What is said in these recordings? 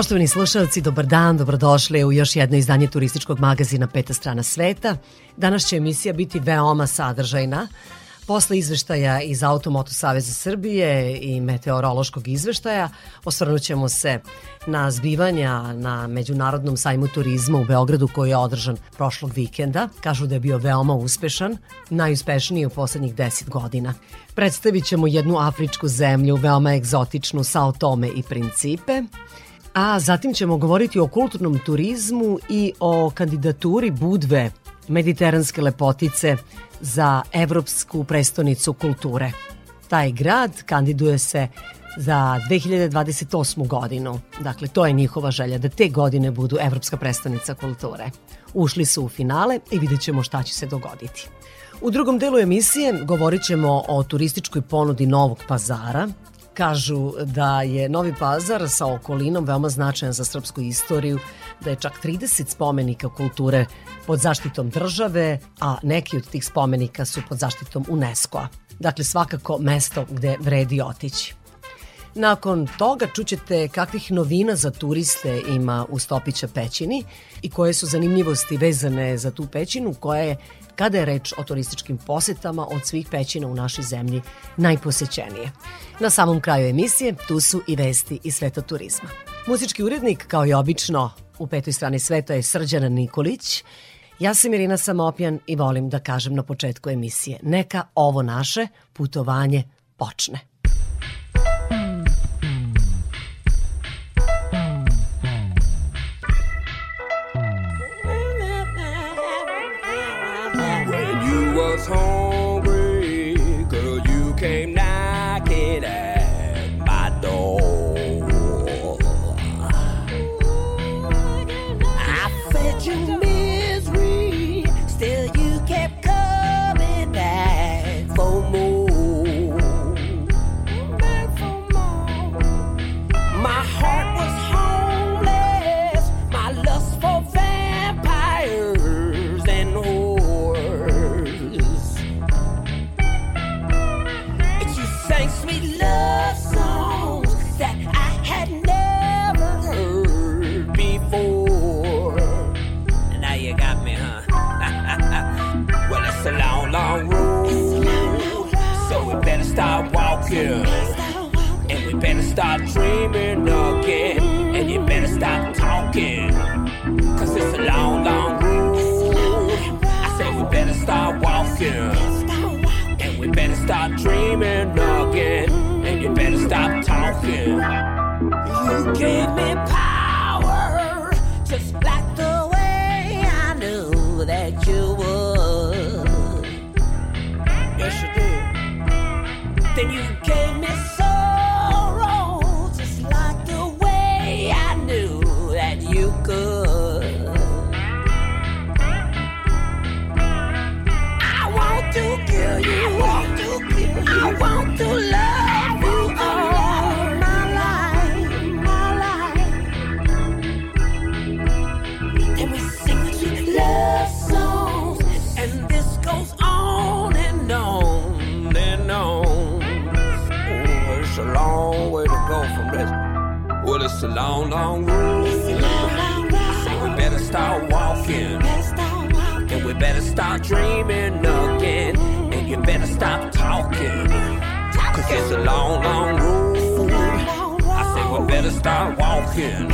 Poštovani slušalci, dobar dan, dobrodošli u još jedno izdanje turističkog magazina Peta strana sveta. Danas će emisija biti veoma sadržajna. Posle izveštaja iz Automoto Saveza Srbije i meteorološkog izveštaja osvrnut ćemo se na zbivanja na Međunarodnom sajmu turizma u Beogradu koji je održan prošlog vikenda. Kažu da je bio veoma uspešan, najuspešniji u poslednjih deset godina. Predstavit ćemo jednu afričku zemlju, veoma egzotičnu, Sao Tome i Principe, A zatim ćemo govoriti o kulturnom turizmu i o kandidaturi Budve, mediteranske lepotice, za Evropsku prestonicu kulture. Taj grad kandiduje se za 2028. godinu. Dakle, to je njihova želja da te godine budu Evropska prestonica kulture. Ušli su u finale i vidjet ćemo šta će se dogoditi. U drugom delu emisije govorit ćemo o turističkoj ponudi Novog pazara, Kažu da je Novi Pazar sa okolinom veoma značajan za srpsku istoriju, da je čak 30 spomenika kulture pod zaštitom države, a neki od tih spomenika su pod zaštitom UNESCO-a. Dakle, svakako mesto gde vredi otići. Nakon toga čućete kakvih novina za turiste ima u Stopića pećini i koje su zanimljivosti vezane za tu pećinu koja je kada je reč o turističkim posetama od svih pećina u našoj zemlji najposećenije. Na samom kraju emisije tu su i vesti iz sveta turizma. Muzički urednik, kao i obično, u petoj strani sveta je Srđana Nikolić. Ja sam Irina Samopjan i volim da kažem na početku emisije neka ovo naše putovanje počne. Start dreaming again. And you better stop talking. Cause it's a long, long road. I say we better start walking. And we better start dreaming again. And you better stop talking. You gave me power, long, long road. Say we better start walking. And we better start dreaming again. And you better stop talking. Cause it's a long, long road. I say we better start walking.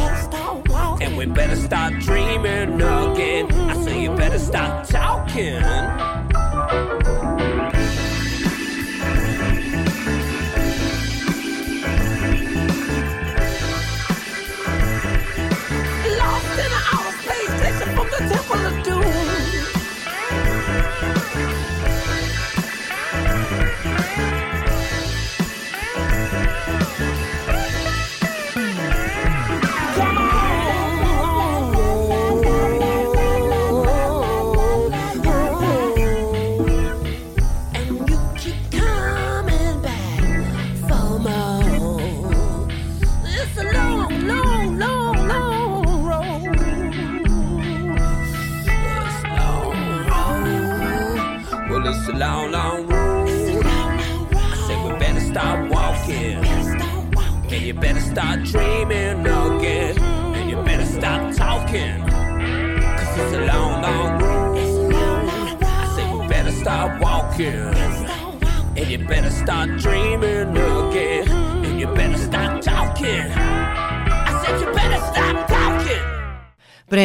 And we better start dreaming again. I say you better stop talking.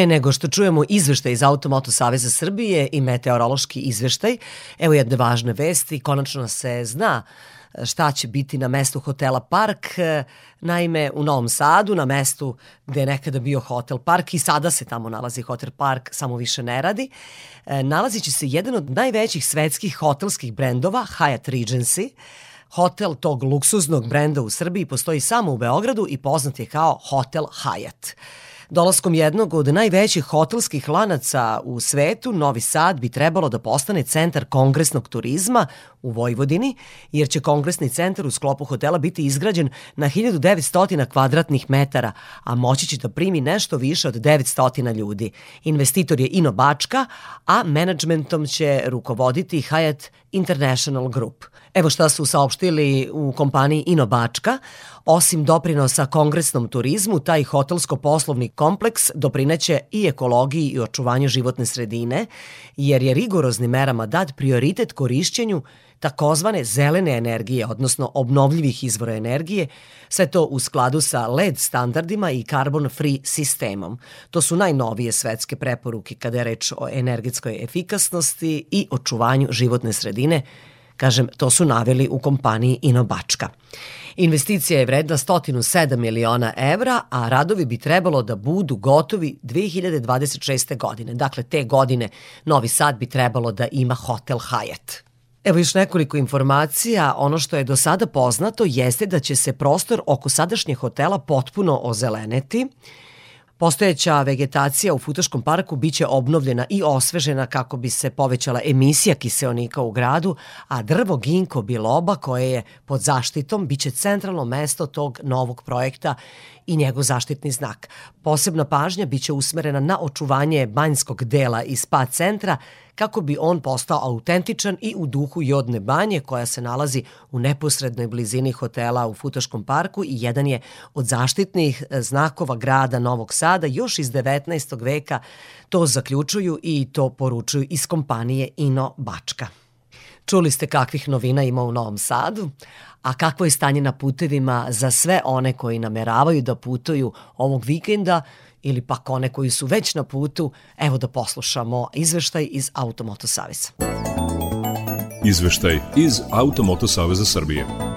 Nego što čujemo izveštaj iz Automoto Saveza Srbije i meteorološki izveštaj, evo jedne važne vesti, konačno se zna šta će biti na mestu hotela Park. Naime, u Novom Sadu, na mestu gde je nekada bio hotel Park i sada se tamo nalazi hotel Park, samo više ne radi, nalazit će se jedan od najvećih svetskih hotelskih brendova, Hyatt Regency, Hotel tog luksuznog brenda u Srbiji postoji samo u Beogradu i poznat je kao Hotel Hyatt. Dolaskom jednog od najvećih hotelskih lanaca u svetu, Novi Sad bi trebalo da postane centar kongresnog turizma u Vojvodini, jer će kongresni centar u sklopu hotela biti izgrađen na 1900 kvadratnih metara, a moći će da primi nešto više od 900 ljudi. Investitor je Ino Bačka, a menadžmentom će rukovoditi Hyatt International Group. Evo šta su saopštili u kompaniji Ino Bačka. Osim doprinosa kongresnom turizmu, taj hotelsko-poslovni kompleks doprineće i ekologiji i očuvanju životne sredine, jer je rigoroznim merama dat prioritet korišćenju takozvane zelene energije, odnosno obnovljivih izvora energije, sve to u skladu sa LED standardima i carbon free sistemom. To su najnovije svetske preporuke kada je reč o energetskoj efikasnosti i očuvanju životne sredine, Kažem, to su naveli u kompaniji Inobačka. Investicija je vredna 107 miliona evra, a radovi bi trebalo da budu gotovi 2026. godine. Dakle, te godine Novi Sad bi trebalo da ima hotel Hyatt. Evo još nekoliko informacija. Ono što je do sada poznato jeste da će se prostor oko sadašnjeg hotela potpuno ozeleneti. Postojeća vegetacija u Futoškom parku biće obnovljena i osvežena kako bi se povećala emisija kiseonika u gradu, a drvo ginko biloba koje je pod zaštitom biće centralno mesto tog novog projekta i njegov zaštitni znak. Posebna pažnja biće usmerena na očuvanje banjskog dela i spa centra kako bi on postao autentičan i u duhu Jodne banje koja se nalazi u neposrednoj blizini hotela u Futoškom parku i jedan je od zaštitnih znakova grada Novog Sada još iz 19. veka to zaključuju i to poručuju iz kompanije Ino Bačka. Čuli ste kakvih novina ima u Novom Sadu, a kakvo je stanje na putevima za sve one koji nameravaju da putuju ovog vikenda ili pak one koji su već na putu, evo da poslušamo izveštaj iz Automoto Saveza. Izveštaj iz Automoto Saveza Srbije.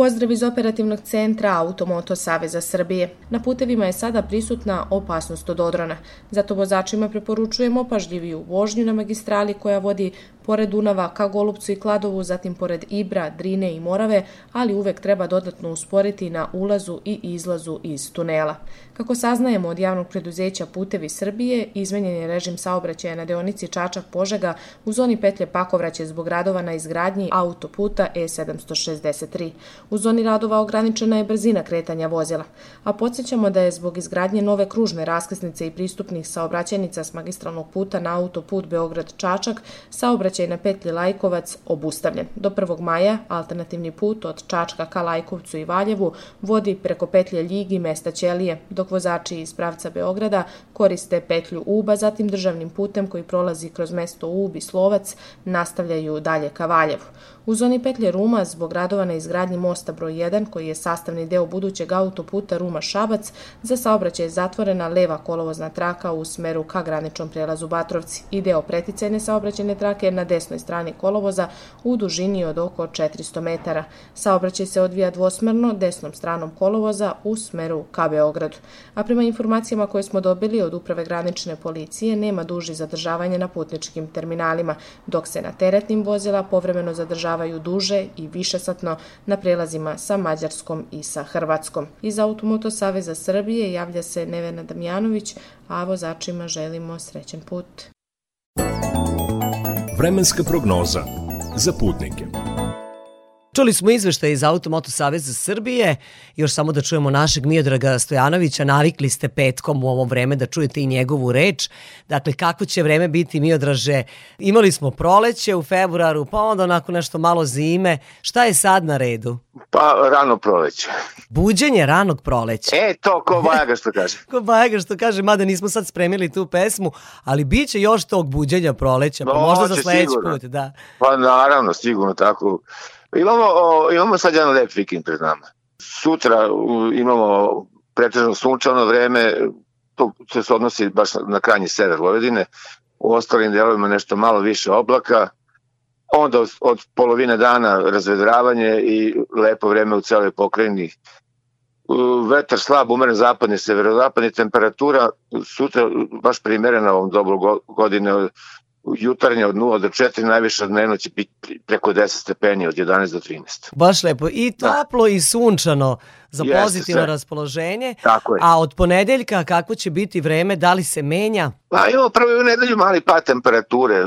Pozdrav iz operativnog centra Automoto Saveza Srbije. Na putevima je sada prisutna opasnost od odrona. Zato vozačima preporučujemo pažljiviju vožnju na magistrali koja vodi pored Dunava ka Golubcu i Kladovu, zatim pored Ibra, Drine i Morave, ali uvek treba dodatno usporiti na ulazu i izlazu iz tunela. Kako saznajemo od javnog preduzeća Putevi Srbije, izmenjen je režim saobraćaja na deonici Čačak-Požega u zoni petlje Pakovraće zbog radova na izgradnji autoputa E763. U zoni radova ograničena je brzina kretanja vozila, a podsjećamo da je zbog izgradnje nove kružne raskrsnice i pristupnih saobraćajnica s magistralnog puta na autoput Beograd-Čačak saobraćaj na petlji Lajkovac obustavljen. Do 1. maja alternativni put od Čačka ka Lajkovcu i Valjevu vodi preko petlje Ljigi mesta Ćelije, dok vozači iz pravca Beograda koriste petlju Uba, zatim državnim putem koji prolazi kroz mesto Ub i Slovac nastavljaju dalje ka Valjevu. U zoni petlje Ruma, zbog radova na izgradnji mosta broj 1, koji je sastavni deo budućeg autoputa Ruma-Šabac, za saobraćaj je zatvorena leva kolovozna traka u smeru ka graničnom prelazu Batrovci i deo preticajne saobraćajne trake na desnoj strani kolovoza u dužini od oko 400 metara. Saobraćaj se odvija dvosmerno desnom stranom kolovoza u smeru ka Beogradu. A prema informacijama koje smo dobili od Uprave granične policije, nema duži zadržavanja na putničkim terminalima, dok se na teretnim vozila povremeno zadržavaju duže i višesatno na prelazima sa Mađarskom i sa Hrvatskom. Iz Automoto Saveza Srbije javlja se Nevena Damjanović, a vozačima želimo srećen put. Vremenska prognoza za putnike. Čuli smo izveštaj iz Automoto Saveza Srbije, još samo da čujemo našeg Miodraga Stojanovića, navikli ste petkom u ovo vreme da čujete i njegovu reč. Dakle, kako će vreme biti Miodraže? Imali smo proleće u februaru, pa onda onako nešto malo zime. Šta je sad na redu? Pa rano proleće. Buđenje ranog proleća. E, to ko Bajaga što kaže. ko Bajaga što kaže, mada nismo sad spremili tu pesmu, ali bit će još tog buđenja proleća, pa no, možda za sledeći put. Da. Pa naravno, sigurno tako. Imamo, o, imamo sad jedan lep vikend pred nama. Sutra imamo pretežno sunčano vreme, to se odnosi baš na krajnji sever Vojvodine, u ostalim delovima nešto malo više oblaka, onda od, od polovine dana razvedravanje i lepo vreme u celoj pokrajini. Vetar slab, umeren zapadni, severozapadni, temperatura sutra baš primerena ovom dobru godine jutarnje od 0 do 4, najviše dnevno će biti preko 10 stepeni od 11 do 13. Baš lepo. I da. toplo da. i sunčano za Jeste pozitivno sve. raspoloženje. Tako je. A od ponedeljka kako će biti vreme, da li se menja? Pa imamo prvo u nedelju mali pad temperature.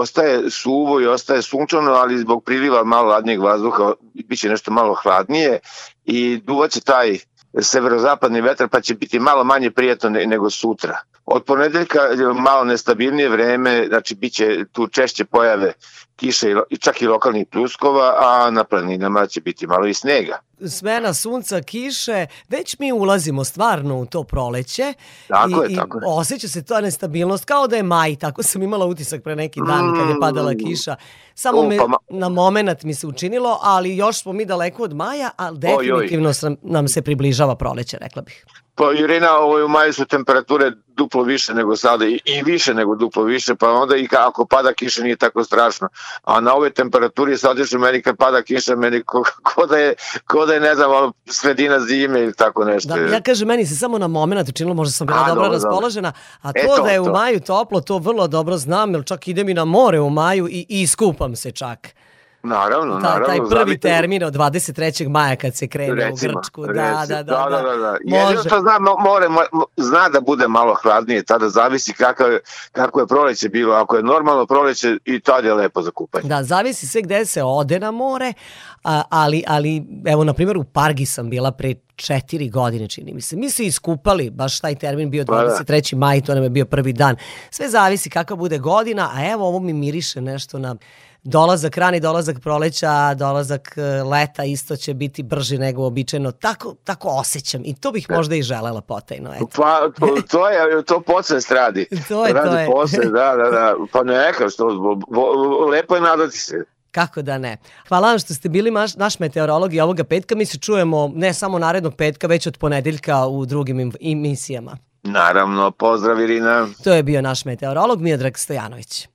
Ostaje suvo i ostaje sunčano, ali zbog priliva malo ladnijeg vazduha biće nešto malo hladnije i duvaće taj severozapadni vetar pa će biti malo manje prijatno nego sutra. Od ponedeljka malo nestabilnije vreme, znači bit će tu češće pojave kiše i čak i lokalnih pluskova, a na planinama će biti malo i snega. Smena sunca, kiše, već mi ulazimo stvarno u to proleće. Tako i, je, tako je. osjeća se ta nestabilnost kao da je maj, tako sam imala utisak pre neki dan mm, kad je padala kiša. Samo me, pa ma... na moment mi se učinilo, ali još smo mi daleko od maja, ali definitivno oj, oj. nam se približava proleće, rekla bih. Pa Irina, ovo u maju su temperature duplo više nego sada i, i više nego duplo više, pa onda i ako pada kiša nije tako strašno. A na ove temperaturi sad još meni kad pada kiša, meni ko, ko, da je, ko da je, ne znam, ono, sredina zime ili tako nešto. Da, ja kažem, meni se samo na moment učinilo, možda sam bila a, dobro, dobro raspoložena, a to, e, to da je to. u maju toplo, to vrlo dobro znam, jer čak idem i na more u maju i, i iskupam se čak. Naravno, da, naravno. Taj prvi zavite... termin od 23. maja kad se krene recimo, u Grčku. Da, da, da, da, da, da, da. Može. što zna, more, zna da bude malo hladnije, tada zavisi kakav, kako je proleće bilo. Ako je normalno proleće i tad je lepo za kupanje. Da, zavisi sve gde se ode na more, ali, ali evo, na primjer, u Pargi sam bila pre četiri godine, čini mi se. Mi se iskupali, baš taj termin bio 23. Pa da. maj, to nam je bio prvi dan. Sve zavisi kakva bude godina, a evo ovo mi miriše nešto na dolazak rani, dolazak proleća, dolazak e, leta isto će biti brži nego običajno. Tako, tako osjećam i to bih možda i želela potajno. Eto. Pa to, to je, to podsvest radi. to je, radi to je. Posle, da, da, da. Pa neka, što, lepo je nadati se. Kako da ne. Hvala vam što ste bili naš, naš meteorolog i ovoga petka. Mi se čujemo ne samo narednog petka, već od ponedeljka u drugim emisijama. Naravno, pozdrav Irina. To je bio naš meteorolog Miodrag Stojanović.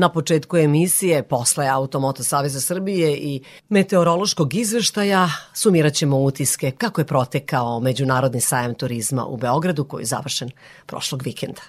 Na početku emisije, posle Automoto Saveza Srbije i meteorološkog izveštaja, sumirat ćemo utiske kako je protekao Međunarodni sajam turizma u Beogradu koji je završen prošlog vikenda.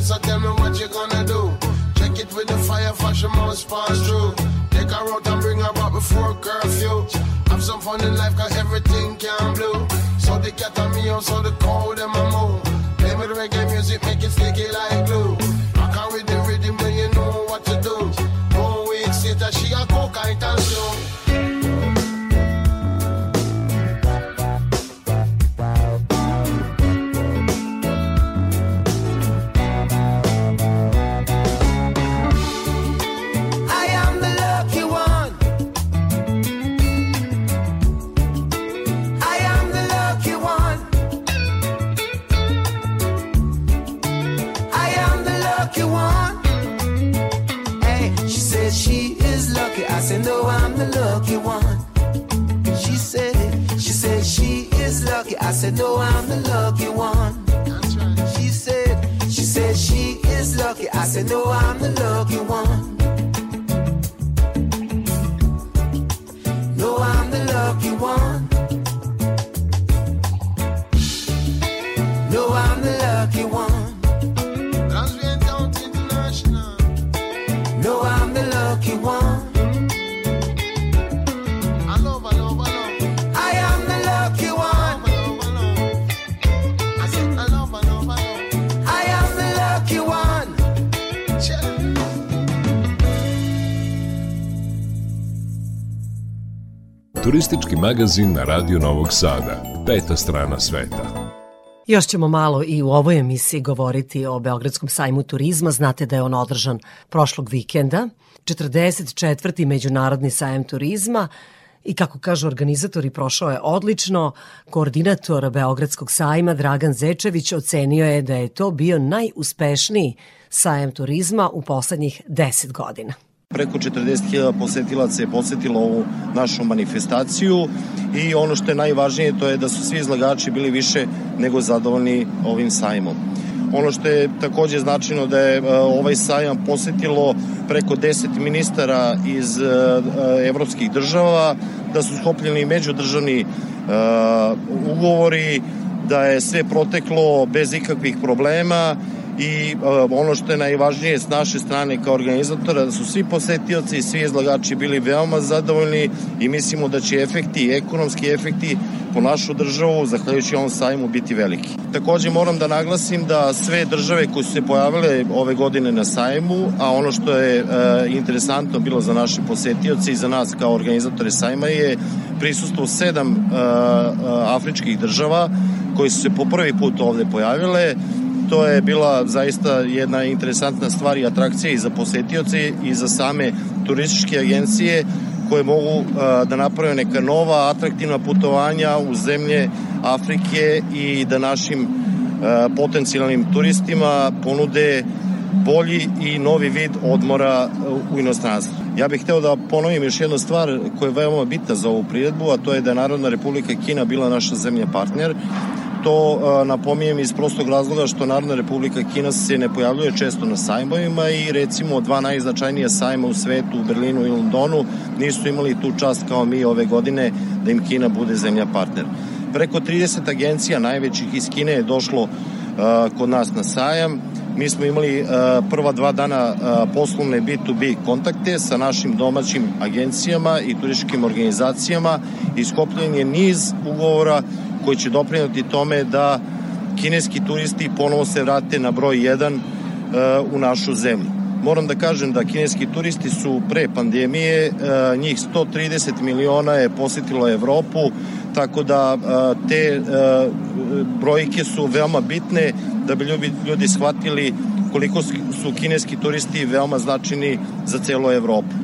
it, so tell me what you gonna do. Check it with the fire, fashion must pass through. Take a route and bring her back before curfew. Have some fun in life, cause everything can blue. So the cat on me, on, so the cold in my mood. Play with reggae music, make it sticky like glue. know I'm the lucky one. Turistički magazin na Radio Novog Sada. Peta strana sveta. Još ćemo malo i u ovoj emisiji govoriti o Beogradskom sajmu turizma. Znate da je on održan prošlog vikenda. 44. Međunarodni sajam turizma i kako kažu organizatori prošao je odlično. Koordinator Beogradskog sajma Dragan Zečević ocenio je da je to bio najuspešniji sajam turizma u poslednjih 10 godina. Preko 40.000 posetilaca je posetilo ovu našu manifestaciju i ono što je najvažnije to je da su svi izlagači bili više nego zadovoljni ovim sajmom. Ono što je takođe značajno da je e, ovaj sajam posetilo preko 10 ministara iz e, e, evropskih država, da su skopljeni međudržavni ugovori, da je sve proteklo bez ikakvih problema i uh, ono što je najvažnije s naše strane kao organizatora da su svi posetioci i svi izlagači bili veoma zadovoljni i mislimo da će efekti, ekonomski efekti po našu državu, zahvaljujući ovom sajmu, biti veliki. Takođe moram da naglasim da sve države koje su se pojavile ove godine na sajmu, a ono što je e, interesantno bilo za naše posetioce i za nas kao organizatore sajma je prisustvo sedam e, afričkih država koji su se po prvi put ovde pojavile. To je bila zaista jedna interesantna stvar i atrakcija i za posetioce i za same turističke agencije koje mogu da naprave neka nova atraktivna putovanja u zemlje Afrike i da našim potencijalnim turistima ponude bolji i novi vid odmora u inostranstvu. Ja bih hteo da ponovim još jednu stvar koja je veoma bitna za ovu priredbu, a to je da je Narodna Republika Kina bila naša zemlja partner To uh, napominjem iz prostog razloga što Narodna Republika Kina se ne pojavljuje često na sajmovima i recimo dva najznačajnija sajma u svetu, u Berlinu i Londonu, nisu imali tu čast kao mi ove godine da im Kina bude zemlja partner. Preko 30 agencija najvećih iz Kine je došlo uh, kod nas na sajam. Mi smo imali uh, prva dva dana poslovne B2B kontakte sa našim domaćim agencijama i turističkim organizacijama i skopljen je niz ugovora koji će doprinati tome da kineski turisti ponovo se vrate na broj 1 uh, u našu zemlju. Moram da kažem da kineski turisti su pre pandemije, uh, njih 130 miliona je posetilo Evropu, tako da uh, te brojke su veoma bitne da bi ljudi, shvatili koliko su kineski turisti veoma značajni za celu Evropu.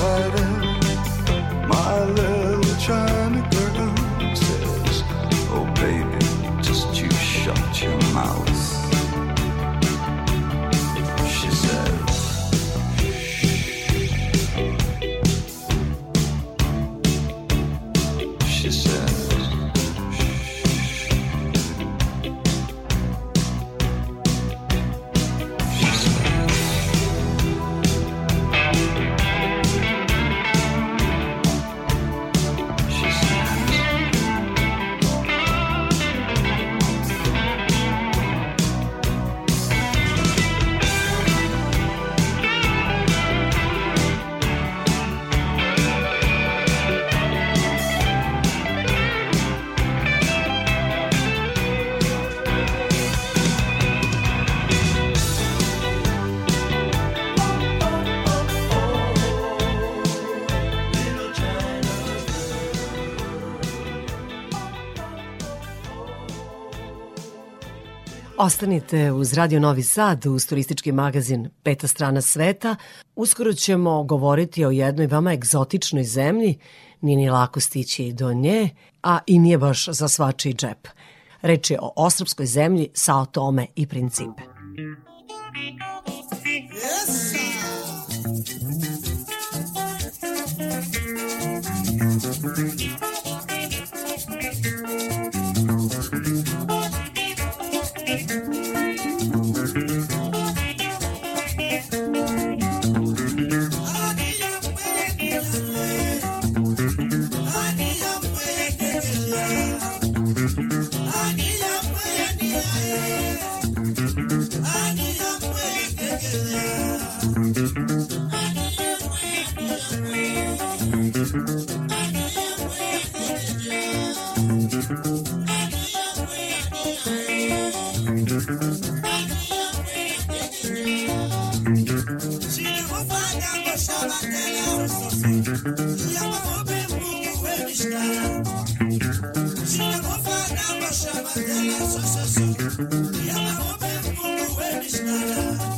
wide Ostanite uz Radio Novi Sad uz turistički magazin Peta strana sveta. Uskoro ćemo govoriti o jednoj vama egzotičnoj zemlji, nije ni lako stići do nje, a i nije baš za svačiji džep. Reč je o ostrupskoj zemlji Sao Tome i Principe. Yes, Yeah, I'm a bad boy,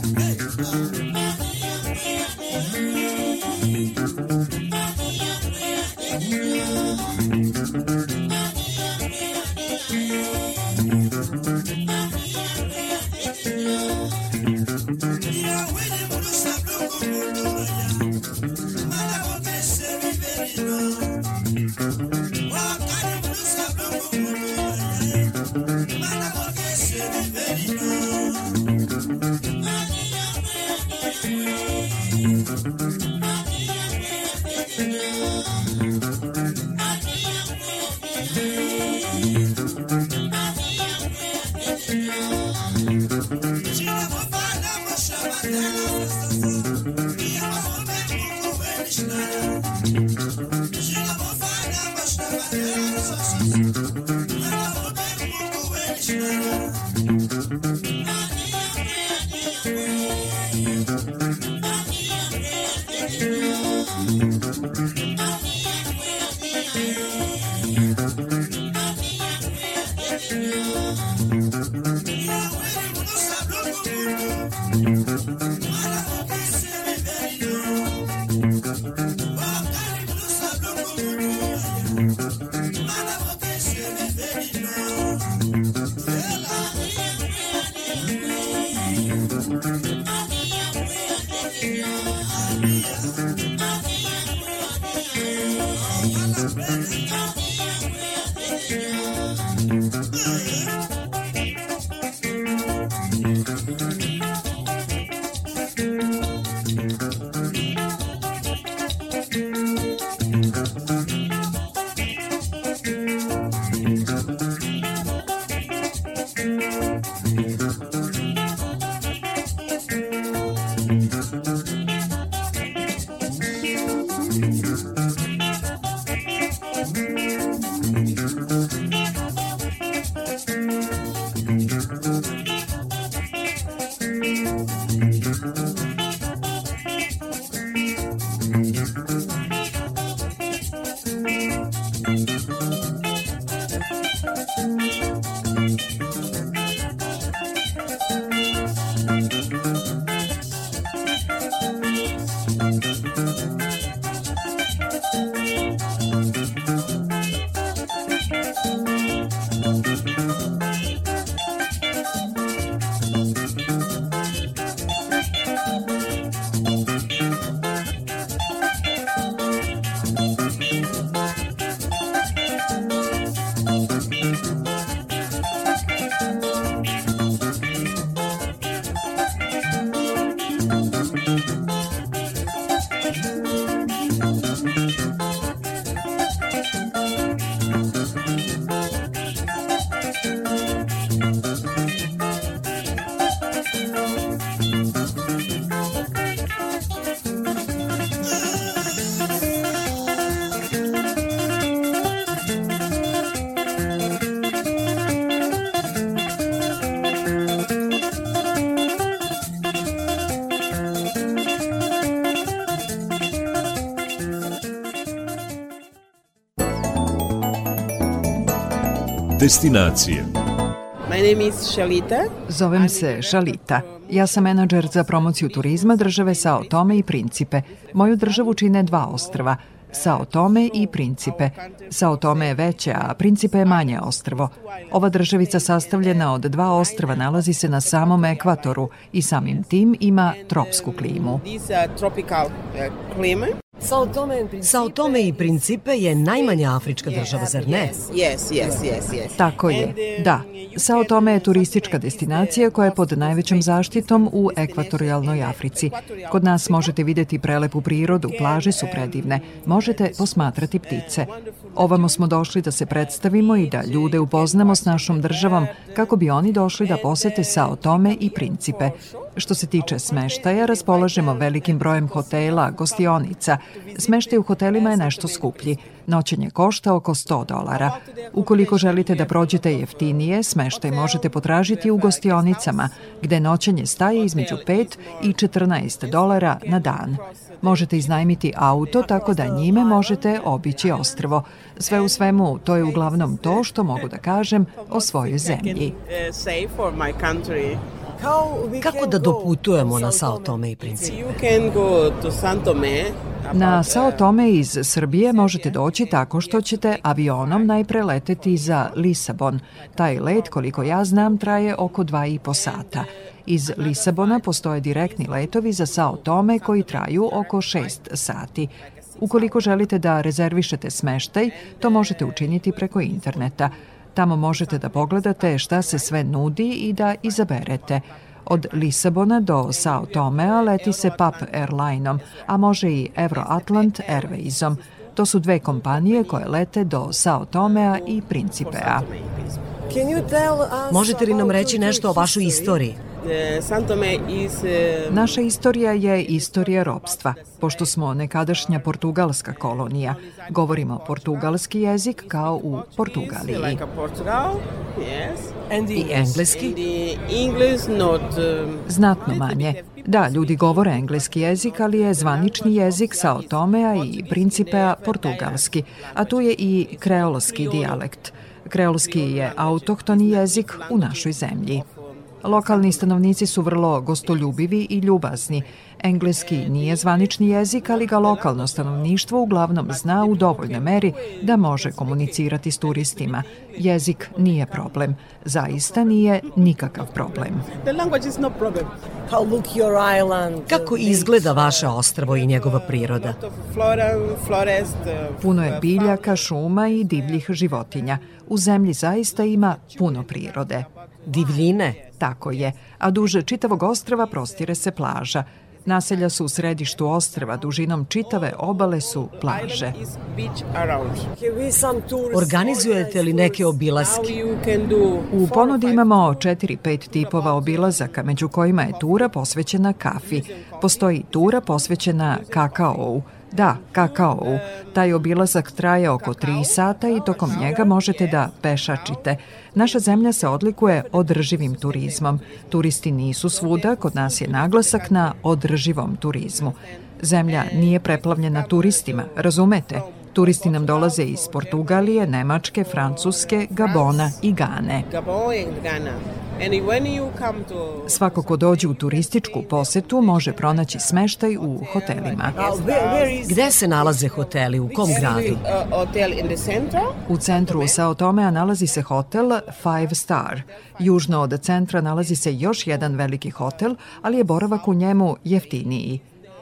truth. Destinacije My name is Shalita. Zovem se Šalita. Ja sam menadžer za promociju turizma države Sao Tome i Principe. Moju državu čine dva ostrva – Sao Tome i Principe. Sao Tome je veće, a Principe je manje ostrvo. Ova državica sastavljena od dva ostrva nalazi se na samom ekvatoru i samim tim ima tropsku klimu. Sao Tome i Principe je najmanja afrička država, zar ne? Yes, yes, yes, yes. Tako je, da. Sao Tome je turistička destinacija koja je pod najvećom zaštitom u ekvatorijalnoj Africi. Kod nas možete videti prelepu prirodu, plaže su predivne, možete posmatrati ptice. Ovamo smo došli da se predstavimo i da ljude upoznamo s našom državom kako bi oni došli da posete Sao Tome i Principe. Što se tiče smeštaja, raspolažemo velikim brojem hotela, gostionica. Smeštaj u hotelima je nešto skuplji. Noćenje košta oko 100 dolara. Ukoliko želite da prođete jeftinije, smeštaj možete potražiti u gostionicama, gde noćenje staje između 5 i 14 dolara na dan. Možete iznajmiti auto tako da njime možete obići ostrvo. Sve u svemu, to je uglavnom to što mogu da kažem o svojoj zemlji. Kako da doputujemo na Sao Tome i Principe? Na Sao Tome iz Srbije možete doći tako što ćete avionom najpre leteti za Lisabon. Taj let, koliko ja znam, traje oko dva i po sata. Iz Lisabona postoje direktni letovi za Sao Tome koji traju oko 6 sati. Ukoliko želite da rezervišete smeštaj, to možete učiniti preko interneta. Tamo možete da pogledate šta se sve nudi i da izaberete. Od Lisabona do Sao Tomea leti se PAP Airlineom, a može i Euroatlant Airwaysom. To su dve kompanije koje lete do Sao Tomea i Principea. Možete li nam reći nešto o vašoj istoriji? Naša istorija je istorija ropstva. Pošto smo nekadašnja portugalska kolonija, govorimo portugalski jezik kao u Portugaliji. I engleski? Znatno manje. Da, ljudi govore engleski jezik, ali je zvanični jezik Sao Tomea i Principea portugalski, a tu je i kreolski dijalekt. Kreolski je autohtoni jezik u našoj zemlji. Lokalni stanovnici su vrlo gostoljubivi i ljubazni. Engleski nije zvanični jezik, ali ga lokalno stanovništvo uglavnom zna u dovoljnoj meri da može komunicirati s turistima. Jezik nije problem. Zaista nije nikakav problem. Kako izgleda vaše ostrvo i njegova priroda? Puno je biljaka, šuma i divljih životinja. U zemlji zaista ima puno prirode. Divljine? Tako je, a duže čitavog ostrava prostire se plaža. Naselja su u središtu ostrava, dužinom čitave obale su plaže. Organizujete li neke obilaske? U ponudi imamo 4-5 tipova obilazaka, među kojima je tura posvećena kafi. Postoji tura posvećena kakaou, Da, kakao. Taj obilazak traje oko 3 sata i tokom njega možete da pešačite. Naša zemlja se odlikuje održivim turizmom. Turisti nisu svuda, kod nas je naglasak na održivom turizmu. Zemlja nije preplavljena turistima, razumete? Turisti nam dolaze iz Portugalije, Nemačke, Francuske, Gabona i Gane. Svako ko dođe u turističku posetu može pronaći smeštaj u hotelima. Gde se nalaze hoteli? U kom gradu? U centru Sao Tomea nalazi se hotel Five Star. Južno od centra nalazi se još jedan veliki hotel, ali je boravak u njemu jeftiniji.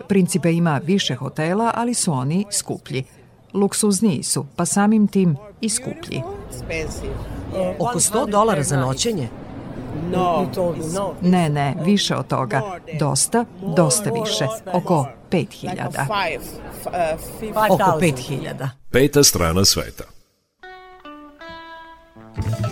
Principe ima više hotela, ali su oni skuplji. Luksuzniji su, pa samim tim i skuplji. Oko 100 dolara za noćenje? Ne, ne, više od toga. Dosta, dosta više. Oko 5000. Oko 5000. Peta strana sveta. Deixa lá,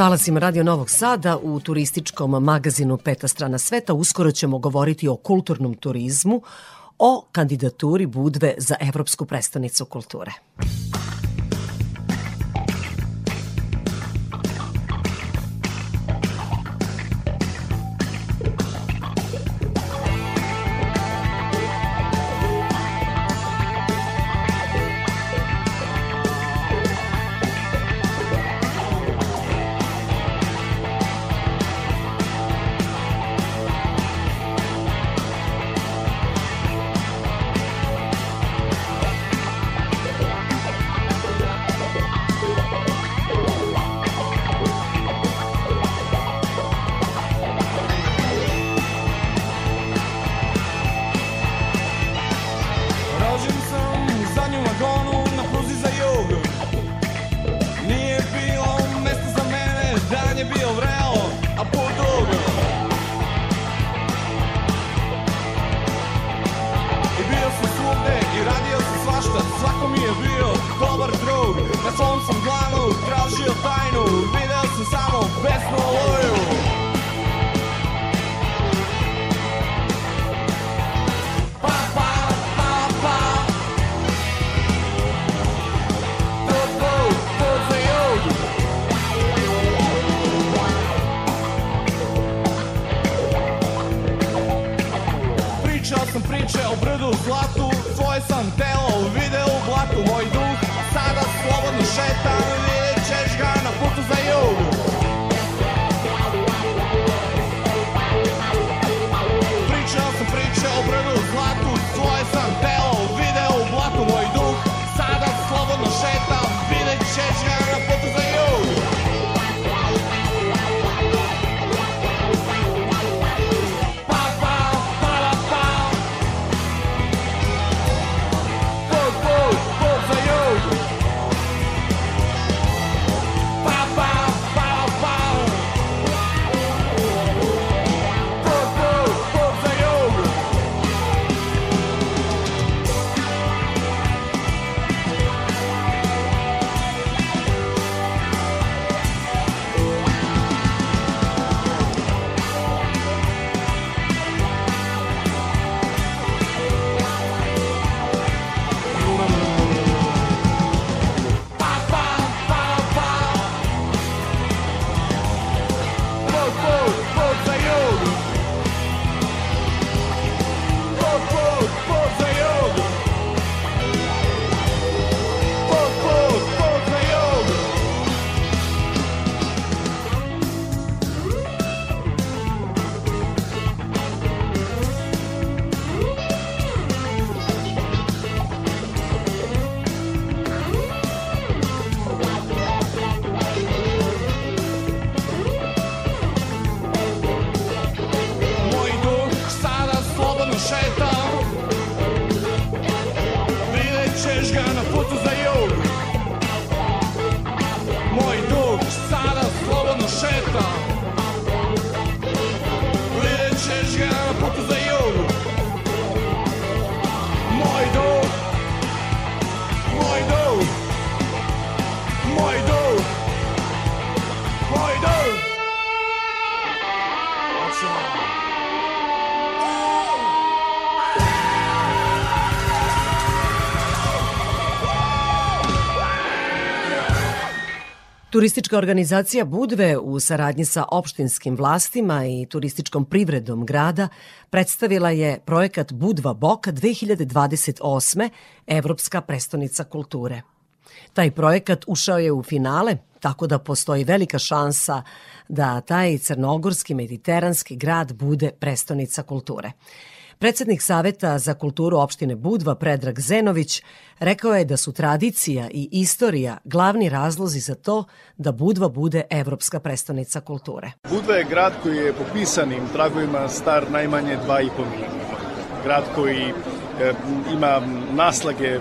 talasima Radio Novog Sada u turističkom magazinu Peta strana sveta uskoro ćemo govoriti o kulturnom turizmu, o kandidaturi Budve za Evropsku prestonicu kulture. Turistička organizacija Budve u saradnji sa opštinskim vlastima i turističkom privredom grada predstavila je projekat Budva Boka 2028. Evropska prestonica kulture. Taj projekat ušao je u finale, tako da postoji velika šansa da taj crnogorski mediteranski grad bude prestonica kulture. Predsednik Saveta za kulturu opštine Budva Predrag Zenović rekao je da su tradicija i istorija glavni razlozi za to da Budva bude evropska prestonica kulture. Budva je grad koji je po pisanim tragovima star najmanje 2,5 milijuna. Grad koji e, ima naslage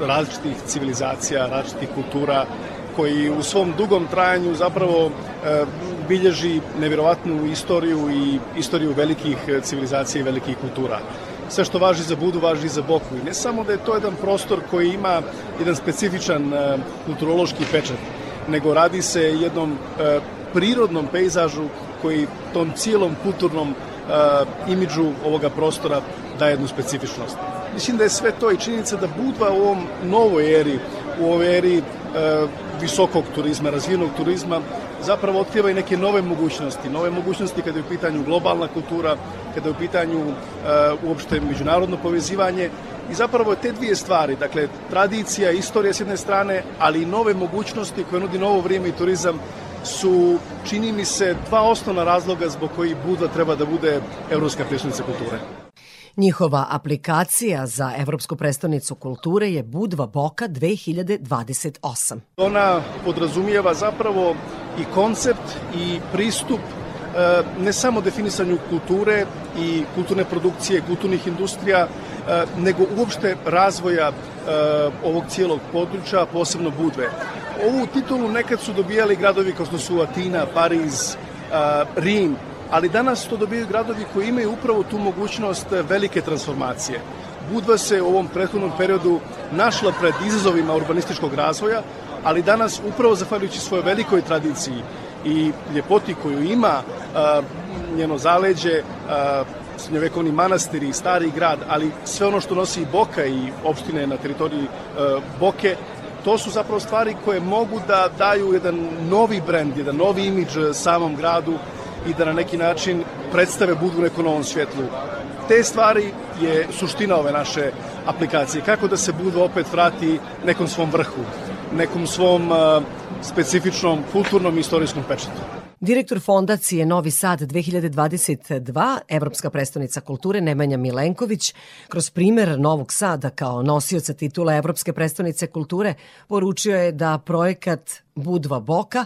različitih civilizacija, različitih kultura, koji u svom dugom trajanju zapravo e, bilježi nevjerovatnu istoriju i istoriju velikih civilizacija i velikih kultura. Sve što važi za Budu, važi za Boku. I ne samo da je to jedan prostor koji ima jedan specifičan e, kulturološki pečat, nego radi se jednom e, prirodnom pejzažu koji tom cijelom kulturnom imidžu ovoga prostora daje jednu specifičnost. Mislim da je sve to i činjenica da Budva u ovom novoj eri, u ovoj eri visokog turizma, razvijenog turizma, zapravo otkriva i neke nove mogućnosti. Nove mogućnosti kada je u pitanju globalna kultura, kada je u pitanju uh, uopšte međunarodno povezivanje i zapravo te dvije stvari, dakle tradicija, istorija s jedne strane, ali i nove mogućnosti koje nudi novo vrijeme i turizam su, čini mi se, dva osnovna razloga zbog koji Budva treba da bude evropska predstavnica kulture. Njihova aplikacija za Evropsku prestonicu kulture je Budva Boka 2028. Ona podrazumijeva zapravo i koncept i pristup e, ne samo definisanju kulture i kulturne produkcije, kulturnih industrija, e, nego uopšte razvoja e, ovog cijelog područja, posebno Budve. Ovu titulu nekad su dobijali gradovi kao što su Atina, Pariz, Rim, ali danas to dobijaju gradovi koji imaju upravo tu mogućnost velike transformacije. Budva se u ovom prethodnom periodu našla pred izazovima urbanističkog razvoja, ali danas upravo zahvaljujući svojoj velikoj tradiciji i ljepoti koju ima njeno zaleđe, srednjovekovni manastiri, stari grad, ali sve ono što nosi i Boka i opštine na teritoriji a, Boke, to su zapravo stvari koje mogu da daju jedan novi brend, jedan novi imidž samom gradu i da na neki način predstave budu u nekom novom svjetlu. Te stvari je suština ove naše aplikacije. Kako da se budu opet vrati nekom svom vrhu, nekom svom uh, specifičnom kulturnom i istorijskom pečetu. Direktor fondacije Novi Sad 2022, Evropska prestonica kulture Nemanja Milenković, kroz primer Novog Sada kao nosioca titula Evropske prestonice kulture, poručio je da projekat Budva Boka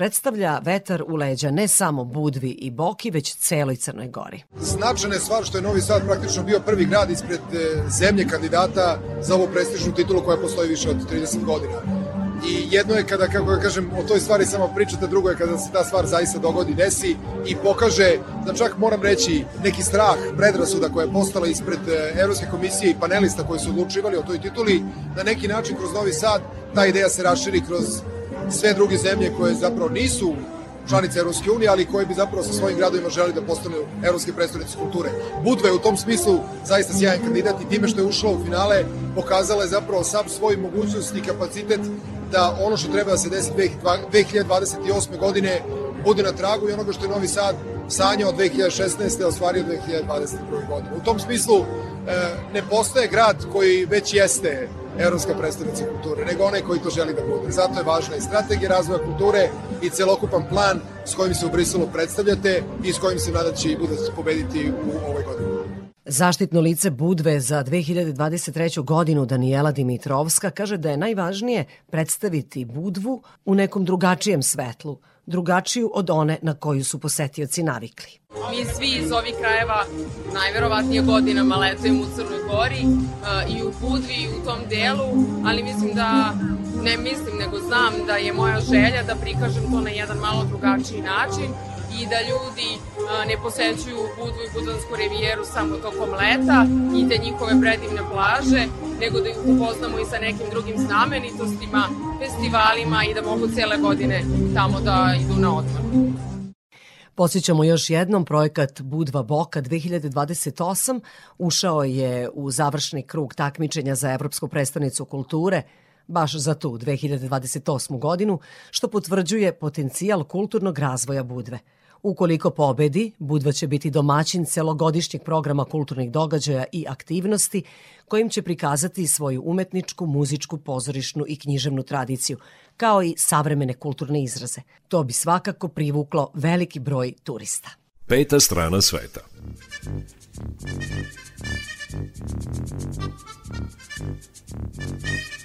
predstavlja vetar u leđa ne samo Budvi i Boki, već celoj Crnoj Gori. Značajna je stvar što je Novi Sad praktično bio prvi grad ispred e, zemlje kandidata za ovu prestižnu titulu koja postoji više od 30 godina. I jedno je kada, kako ga kažem, o toj stvari samo pričate, drugo je kada se ta stvar zaista dogodi, desi i pokaže da čak moram reći neki strah, predrasuda koja je postala ispred e, Evropske komisije i panelista koji su odlučivali o toj tituli, na neki način kroz Novi Sad ta ideja se raširi kroz sve druge zemlje koje zapravo nisu članice Evropske unije, ali koje bi zapravo sa svojim gradovima želi da postanu evropske predstavnice kulture. Budva je u tom smislu zaista sjajan kandidat i time što je ušla u finale pokazala je zapravo sam svoj mogućnost i kapacitet da ono što treba da se desi 2028. godine bude na tragu i onoga što je Novi Sad sanjao od 2016. ostvario 2021. godine. U tom smislu e, ne postaje grad koji već jeste evropska predstavnica kulture, nego onaj koji to želi da bude. Zato je važna i strategija razvoja kulture i celokupan plan s kojim se u Briselu predstavljate i s kojim se nadam će i bude pobediti u ovoj godini. Zaštitno lice Budve za 2023. godinu Danijela Dimitrovska kaže da je najvažnije predstaviti Budvu u nekom drugačijem svetlu, drugačiju od one na koju su posetioci navikli. Mi svi iz ovih krajeva najverovatnije godinama letujemo u Crnoj Gori uh, i u Budvi i u tom delu, ali mislim da, ne mislim nego znam da je moja želja da prikažem to na jedan malo drugačiji način i da ljudi ne posećuju Budvu i Budansku rivijeru samo tokom leta i te njihove predivne plaže, nego da ih upoznamo i sa nekim drugim znamenitostima, festivalima i da mogu cele godine tamo da idu na odmor. Posjećamo još jednom, projekat Budva Boka 2028 ušao je u završni krug takmičenja za Evropsku predstavnicu kulture baš za tu 2028. godinu, što potvrđuje potencijal kulturnog razvoja Budve. Ukoliko pobedi, Budva će biti domaćin celogodišnjeg programa kulturnih događaja i aktivnosti kojim će prikazati svoju umetničku, muzičku, pozorišnu i književnu tradiciju, kao i savremene kulturne izraze. To bi svakako privuklo veliki broj turista. Peta strana sveta. Budvo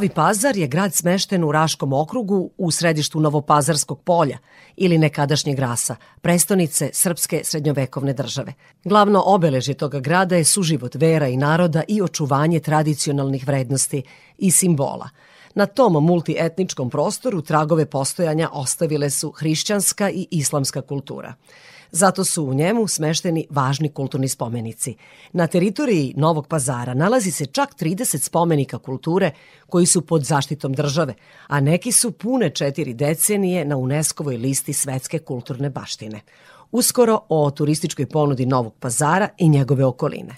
Novi Pazar je grad smešten u Raškom okrugu u središtu Novopazarskog polja ili nekadašnjeg rasa, prestonice srpske srednjovekovne države. Glavno obeležje toga grada je suživot vera i naroda i očuvanje tradicionalnih vrednosti i simbola. Na tom multietničkom prostoru tragove postojanja ostavile su hrišćanska i islamska kultura. Zato su u njemu smešteni važni kulturni spomenici. Na teritoriji Novog pazara nalazi se čak 30 spomenika kulture koji su pod zaštitom države, a neki su pune četiri decenije na UNESCO-voj listi svetske kulturne baštine. Uskoro o turističkoj ponudi Novog pazara i njegove okoline.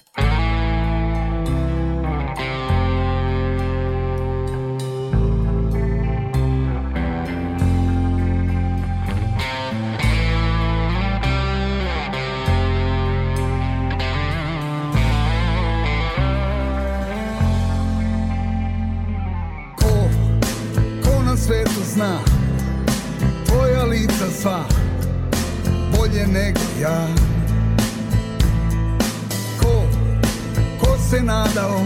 Zna. Tvoja lica sva Bolje nego ja. Ko, se nadao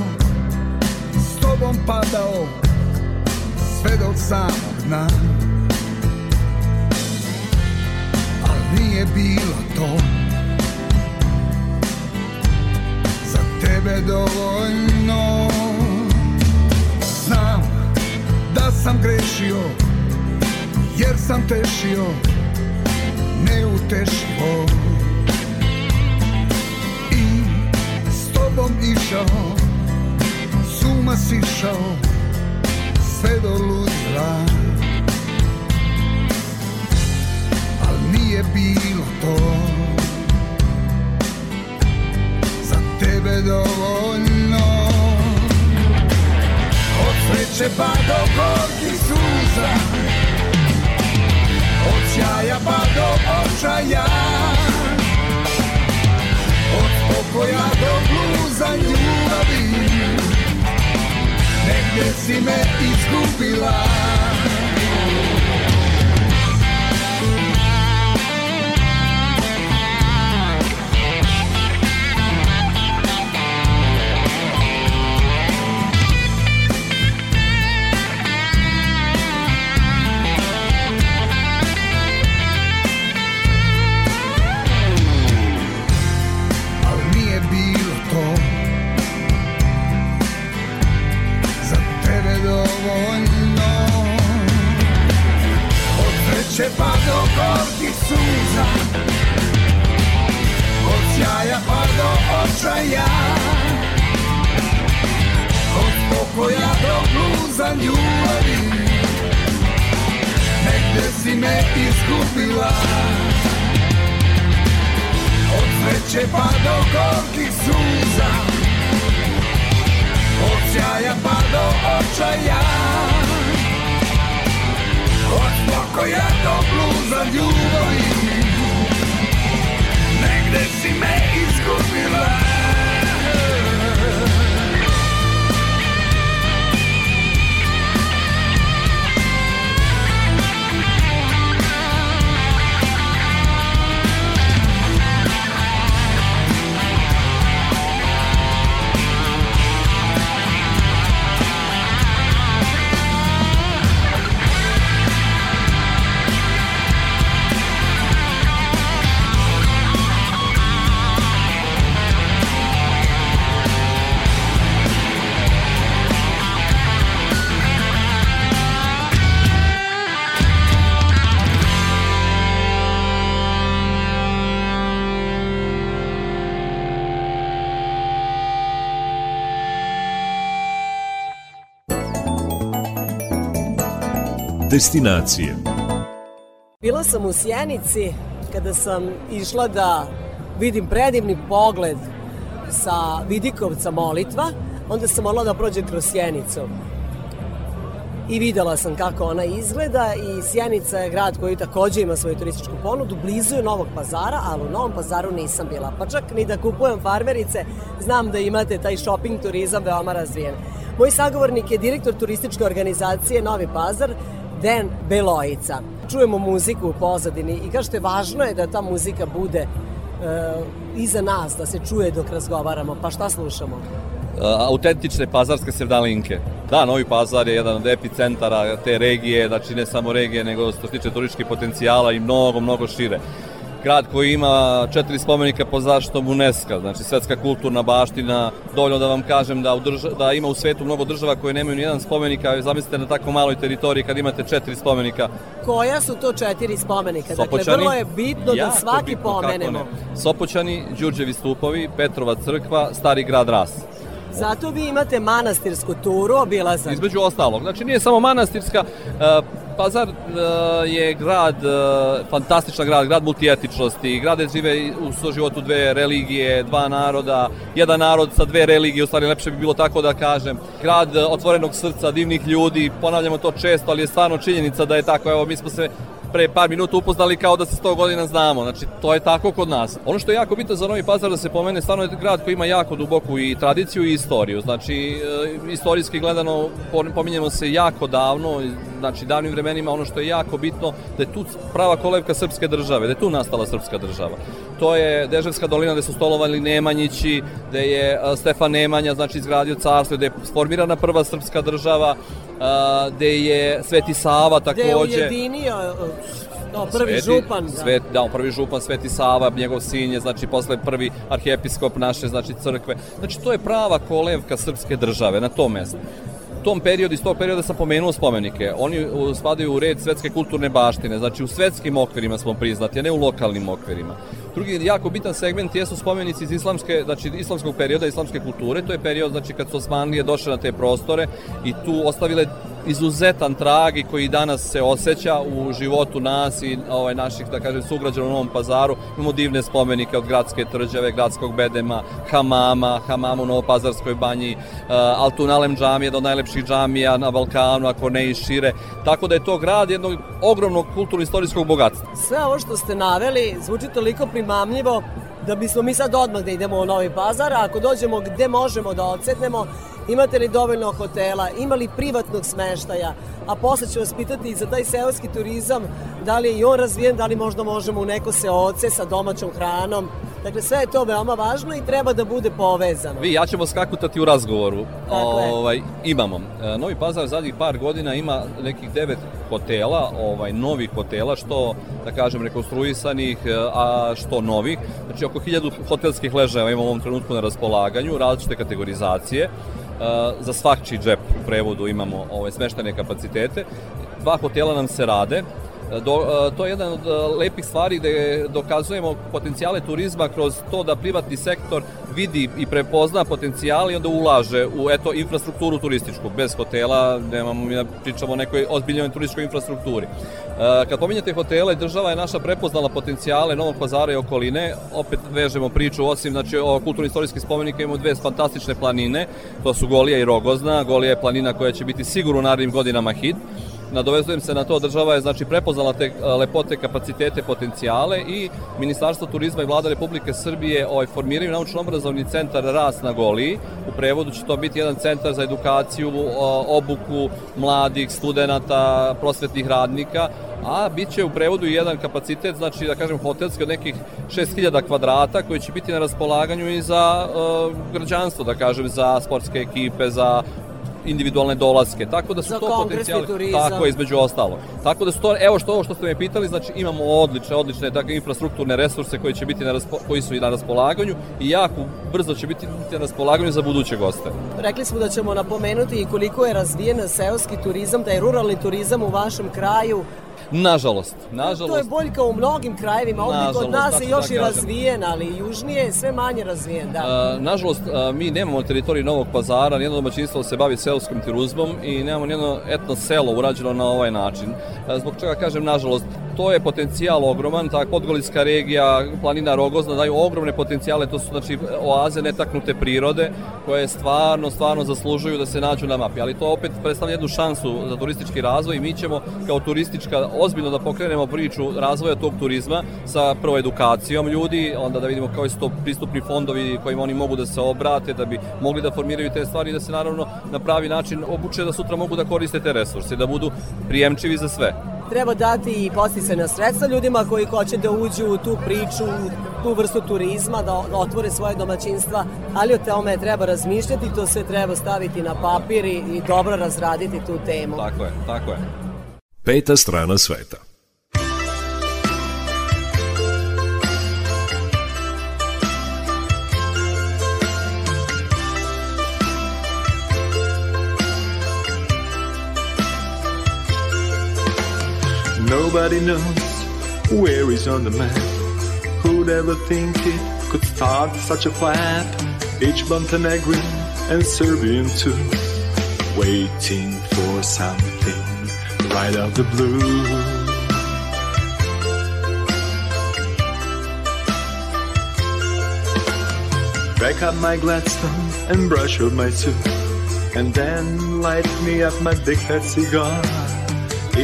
S tobom padao Sve do samog dna Al nije bilo to Za tebe dovoljno. Znam da sam grešio Jer sam tešio Neutešivo I s tobom išao Suma sišao Sve do ludila. Al nije bilo to. Za tebe dovoljno. Od sreće pa do gorkih suza Od sjaja pa do očaja. Od pokoja do bluza ljubavi. Negdje si me izgubila Sreće pa do gorkih suza. Od sjaja pa do očaja. Od pokoja do bluza ljubavi. Negde si me izgubila Destinacije. Bila sam u Sjenici kada sam išla da vidim predivni pogled sa Vidikovca molitva, onda sam morala da prođem kroz Sjenicu. I videla sam kako ona izgleda i Sjenica je grad koji takođe ima svoju turističku ponudu, blizu je Novog pazara, ali u Novom pazaru nisam bila, pa čak ni da kupujem farmerice, znam da imate taj shopping turizam veoma razvijen. Moj sagovornik je direktor turističke organizacije Novi Pazar, Den Belojica. Čujemo muziku u pozadini i kažete važno je da ta muzika bude e, iza nas, da se čuje dok razgovaramo. Pa šta slušamo? autentične pazarske sevdalinke. Da, Novi Pazar je jedan od epicentara te regije, znači ne samo regije, nego što se tiče turističkih potencijala i mnogo, mnogo šire. Grad koji ima četiri spomenika pod zaštitom UNESCO, znači svetska kulturna baština, dovoljno da vam kažem da, u drža, da ima u svetu mnogo država koje nemaju ni jedan spomenik, a zamislite na tako maloj teritoriji kad imate četiri spomenika. Koja su to četiri spomenika? Dakle, Sopoćani. vrlo je bitno da svaki bitno, pomenemo. ne. Sopoćani, Đurđevi stupovi, Petrova crkva, Stari grad Ras. Zato vi imate manastirsku turu, obilazak. Između ostalog. Znači nije samo manastirska, e, Pazar e, je grad, e, fantastičan grad, grad multietičnosti, grad žive u suživotu dve religije, dva naroda, jedan narod sa dve religije, u stvari lepše bi bilo tako da kažem. Grad otvorenog srca, divnih ljudi, ponavljamo to često, ali je stvarno činjenica da je tako. Evo, mi smo se pre par minuta upoznali kao da se 100 godina znamo. Znači, to je tako kod nas. Ono što je jako bitno za Novi Pazar da se pomene, stvarno je grad koji ima jako duboku i tradiciju i istoriju. Znači, e, istorijski gledano, pominjemo se jako davno, znači davnim vremenima ono što je jako bitno da je tu prava kolevka srpske države, da je tu nastala srpska država. To je Deževska dolina gde su stolovali Nemanjići, gde je a, Stefan Nemanja znači izgradio carstvo, gde je formirana prva srpska država, a, gde je Sveti Sava Gde je takođe. ujedinio no, prvi Sveti- župan. Da. Svet, da, prvi župan Sveti Sava, njegov sin je, znači, posle prvi arhijepiskop naše, znači, crkve. Znači, to je prava kolevka srpske države na tom mestu. Tom periodu, iz tog perioda sam pomenuo spomenike. Oni spadaju u red svetske kulturne baštine, znači u svetskim okvirima smo priznati, a ne u lokalnim okvirima. Drugi jako bitan segment jesu spomenici iz islamske, znači islamskog perioda, islamske kulture. To je period znači kad su Osmanlije došle na te prostore i tu ostavile izuzetan trag i koji danas se osjeća u životu nas i ovaj, naših, da kažem, sugrađana u Novom pazaru. Imamo divne spomenike od gradske tvrđave, gradskog bedema, hamama, hamama u Novopazarskoj banji, uh, Altunalem džamije, jedna od najlepših džamija na Balkanu, ako ne i šire. Tako da je to grad jednog ogromnog kulturno-istorijskog bogatstva. Sve ovo što ste naveli zvuči toliko primamljivo da bismo mi sad odmah da idemo u Novi Pazar, a ako dođemo gde možemo da odsetnemo, imate li dovoljno hotela, ima li privatnog smeštaja, a posle ću vas pitati i za taj seoski turizam, da li je i on razvijen, da li možda možemo u neko seoce sa domaćom hranom. Dakle, sve je to veoma važno i treba da bude povezano. Vi, ja ćemo skakutati u razgovoru. Tako je. ovaj, imamo. E, Novi Pazar zadnjih par godina ima nekih devet hotela, ovaj, novih hotela, što, da kažem, rekonstruisanih, e, a što novih. Znači, oko hiljadu hotelskih ležajeva imamo u ovom trenutku na raspolaganju, različite kategorizacije. E, za svakči džep u prevodu imamo ovaj, smeštene kapacitete. Dva hotela nam se rade, Do, e, to je jedan od e, lepih stvari gde dokazujemo potencijale turizma kroz to da privatni sektor vidi i prepozna potencijale i onda ulaže u eto infrastrukturu turističku. Bez hotela nemamo mi pričamo o nekoj ozbiljnoj turističkoj infrastrukturi. E, Kad pominjate hotele, država je naša prepoznala potencijale Novog pazara i okoline. Opet vežemo priču, osim znači, o kulturno-istorijskih spomenika imamo dve fantastične planine. To su Golija i Rogozna. Golija je planina koja će biti sigurno u narednim godinama hit nadovezujem se na to, država je znači prepoznala te a, lepote, kapacitete, potencijale i Ministarstvo turizma i vlada Republike Srbije ovaj, formiraju naučno-obrazovni centar Rast na Goliji. U prevodu će to biti jedan centar za edukaciju, obuku mladih, studenta, prosvetnih radnika, a bit će u prevodu jedan kapacitet, znači da kažem hotelski od nekih 6000 kvadrata koji će biti na raspolaganju i za uh, građanstvo, da kažem, za sportske ekipe, za individualne dolaske. Tako da su Za to potencijali. turizam. Tako je između ostalo. Tako da su to evo što ovo što ste me pitali, znači imamo odlične odlične takve infrastrukturne resurse koji će biti na raspo, koji su i na raspolaganju i jako brzo će biti na raspolaganju za buduće goste. Rekli smo da ćemo napomenuti i koliko je razvijen seoski turizam, da je ruralni turizam u vašem kraju. Nažalost, To je nažalost. boljka u mnogim krajevima, ovdje kod Nažalost, nas je još da i kažem. razvijen, ali južnije je sve manje razvijen, da. Nažalost, mi nemamo na teritoriji Novog pazara, nijedno domaćinstvo se bavi seoskim turizmom i nemamo nijedno etno selo urađeno na ovaj način. Zbog čega kažem nažalost, to je potencijal ogroman, ta Podgorička regija, planina Rogozna daju ogromne potencijale, to su znači oaze netaknute prirode koje stvarno, stvarno zaslužuju da se nađu na mapi, ali to opet predstavlja jednu šansu za turistički razvoj i mi ćemo kao turistička ozbiljno da pokrenemo priču razvoja tog turizma sa prvo edukacijom ljudi, onda da vidimo koji su to pristupni fondovi kojima oni mogu da se obrate, da bi mogli da formiraju te stvari i da se naravno na pravi način obuče da sutra mogu da koriste te resurse, da budu prijemčivi za sve. Treba dati i posticajna sredstva ljudima koji hoće da uđu u tu priču, u tu vrstu turizma, da da otvore svoje domaćinstva, ali o tome treba razmišljati, to sve treba staviti na papir i, i dobro razraditi tu temu. Tako je, tako je. Peta strana sveta. Nobody knows where he's on the map. Who'd ever think it could start such a flap? Each Montenegrin and Serbian too, waiting for something right out the blue. Back up my Gladstone and brush up my suit, and then light me up my big fat cigar.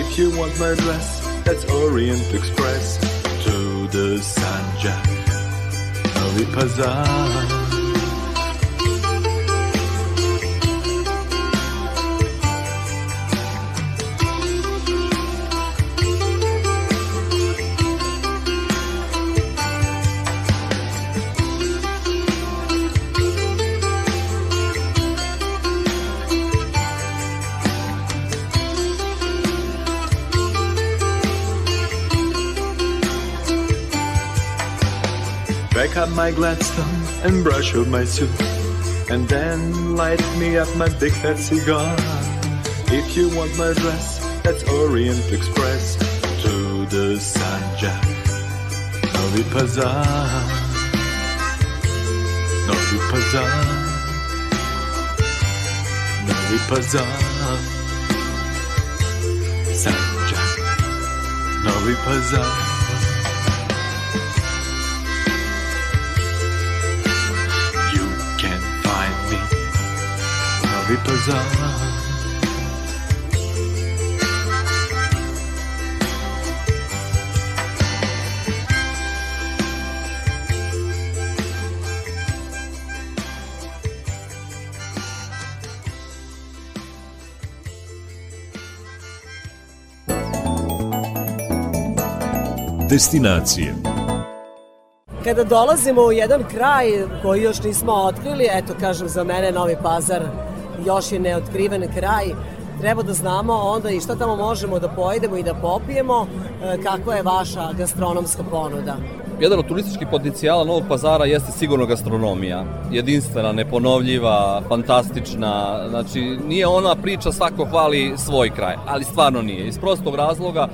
If you want my dress, that's Orient Express to the Sanjak Novi Pazar. Pack up my Gladstone and brush up my suit, and then light me up my big fat cigar. If you want my dress, that's Orient Express to the Sanja. Novi Pazar, Novi Pazar, Novi Pazar, Sanja, Novi Pazar. Pazar. Destinacije Kada dolazimo u jedan kraj koji još nismo otkrili, eto kažem za mene Novi Pazar još je neotkriven kraj, treba da znamo onda i šta tamo možemo da pojedemo i da popijemo, e, kakva je vaša gastronomska ponuda. Jedan od turističkih potencijala Novog pazara jeste sigurno gastronomija. Jedinstvena, neponovljiva, fantastična. Znači, nije ona priča svako hvali svoj kraj, ali stvarno nije. Iz prostog razloga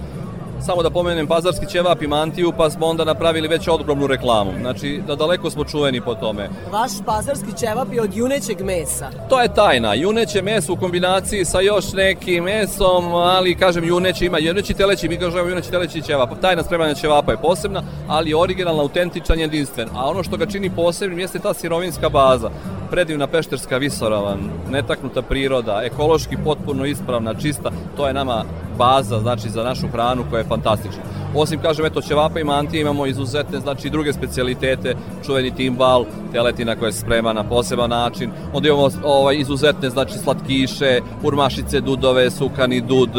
Samo da pomenem pazarski ćevap i mantiju, pa smo onda napravili već ogromnu reklamu. Znači, da daleko smo čuveni po tome. Vaš pazarski ćevap je od junećeg mesa. To je tajna. Juneće meso u kombinaciji sa još nekim mesom, ali kažem juneće ima juneći teleći, mi kažemo juneći teleći ćevap. Tajna spremanja ćevapa je posebna, ali originalna, autentičan, jedinstven. A ono što ga čini posebnim jeste ta sirovinska baza predivna pešterska visoravan, netaknuta priroda, ekološki potpuno ispravna, čista, to je nama baza znači za našu hranu koja je fantastična. Osim kažem eto ćevapa i mantije imamo izuzetne znači druge specijalitete, čuveni timbal, teletina koja se sprema na poseban način. Onda imamo ovaj izuzetne znači slatkiše, urmašice, dudove, sukani dud,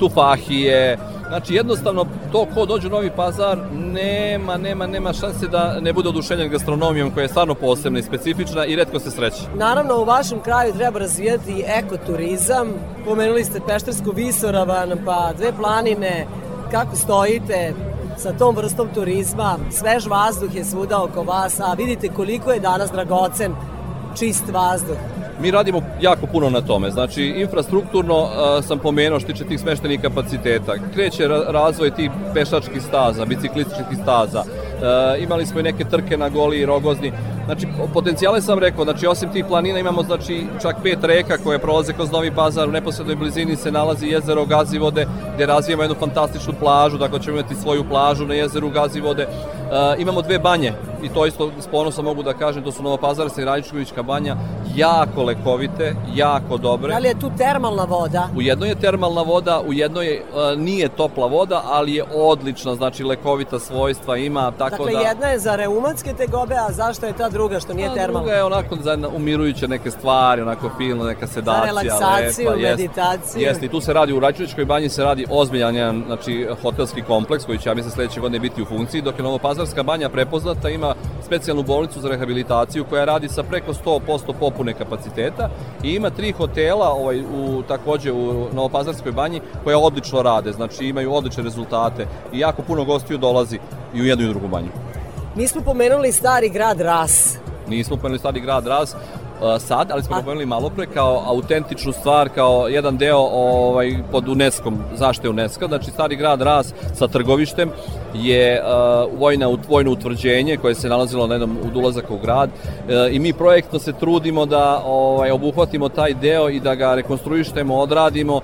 tufahije, Znači, jednostavno, to ko dođe u Novi Pazar, nema, nema, nema šanse da ne bude oduševljen gastronomijom koja je stvarno posebna i specifična i redko se sreće. Naravno, u vašem kraju treba razvijati ekoturizam. Pomenuli ste Peštersku visoravan, pa dve planine. Kako stojite sa tom vrstom turizma? Svež vazduh je svuda oko vas, a vidite koliko je danas dragocen čist vazduh. Mi radimo jako puno na tome. Znači, infrastrukturno uh, sam pomenuo što tiče tih smeštenih kapaciteta. Kreće ra razvoj tih pešačkih staza, biciklističkih staza. Uh, imali smo i neke trke na Goli i Rogozni. Znači, potencijale sam rekao, znači, osim tih planina imamo, znači, čak pet reka koje prolaze kroz Novi Pazar, u neposrednoj blizini se nalazi jezero Gazivode, gde razvijamo jednu fantastičnu plažu, dakle ćemo imati svoju plažu na jezeru Gazivode. Uh, imamo dve banje, i to isto s ponosom mogu da kažem, to su Novopazarska i Radičkovićka banja, jako lekovite, jako dobre. Da li je tu termalna voda? U jednoj je termalna voda, u jednoj je, uh, nije topla voda, ali je odlična, znači lekovita svojstva ima, tako dakle, da... Dakle, jedna je za reumatske tegobe, a zašto je ta druga što nije termalna? druga je onako za umirujuće neke stvari, onako filno, neka sedacija. Za relaksaciju, lepa, meditaciju. Jeste, i tu se radi u Radičkovićkoj banji se radi ozbiljan jedan, znači, hotelski kompleks koji će, ja mislim, sledeće godine biti u funkciji, dok je Novopazarska banja prepoznata, ima specijalnu bolnicu za rehabilitaciju koja radi sa preko 100% popune kapaciteta i ima tri hotela ovaj, u, takođe u Novopazarskoj banji koja odlično rade, znači imaju odlične rezultate i jako puno gostiju dolazi i u jednu i u drugu banju. Mi smo pomenuli stari grad Ras. Nismo pomenuli stari grad Raz, sad, ali smo ga pomenuli malo pre kao autentičnu stvar, kao jedan deo ovaj, pod UNESCO-om, zašte UNESCO, znači stari grad Raz sa trgovištem je uh, vojna, vojno utvrđenje koje se nalazilo na jednom od ulazaka u grad uh, i mi projektno se trudimo da ovaj, obuhvatimo taj deo i da ga rekonstruištemo, odradimo uh,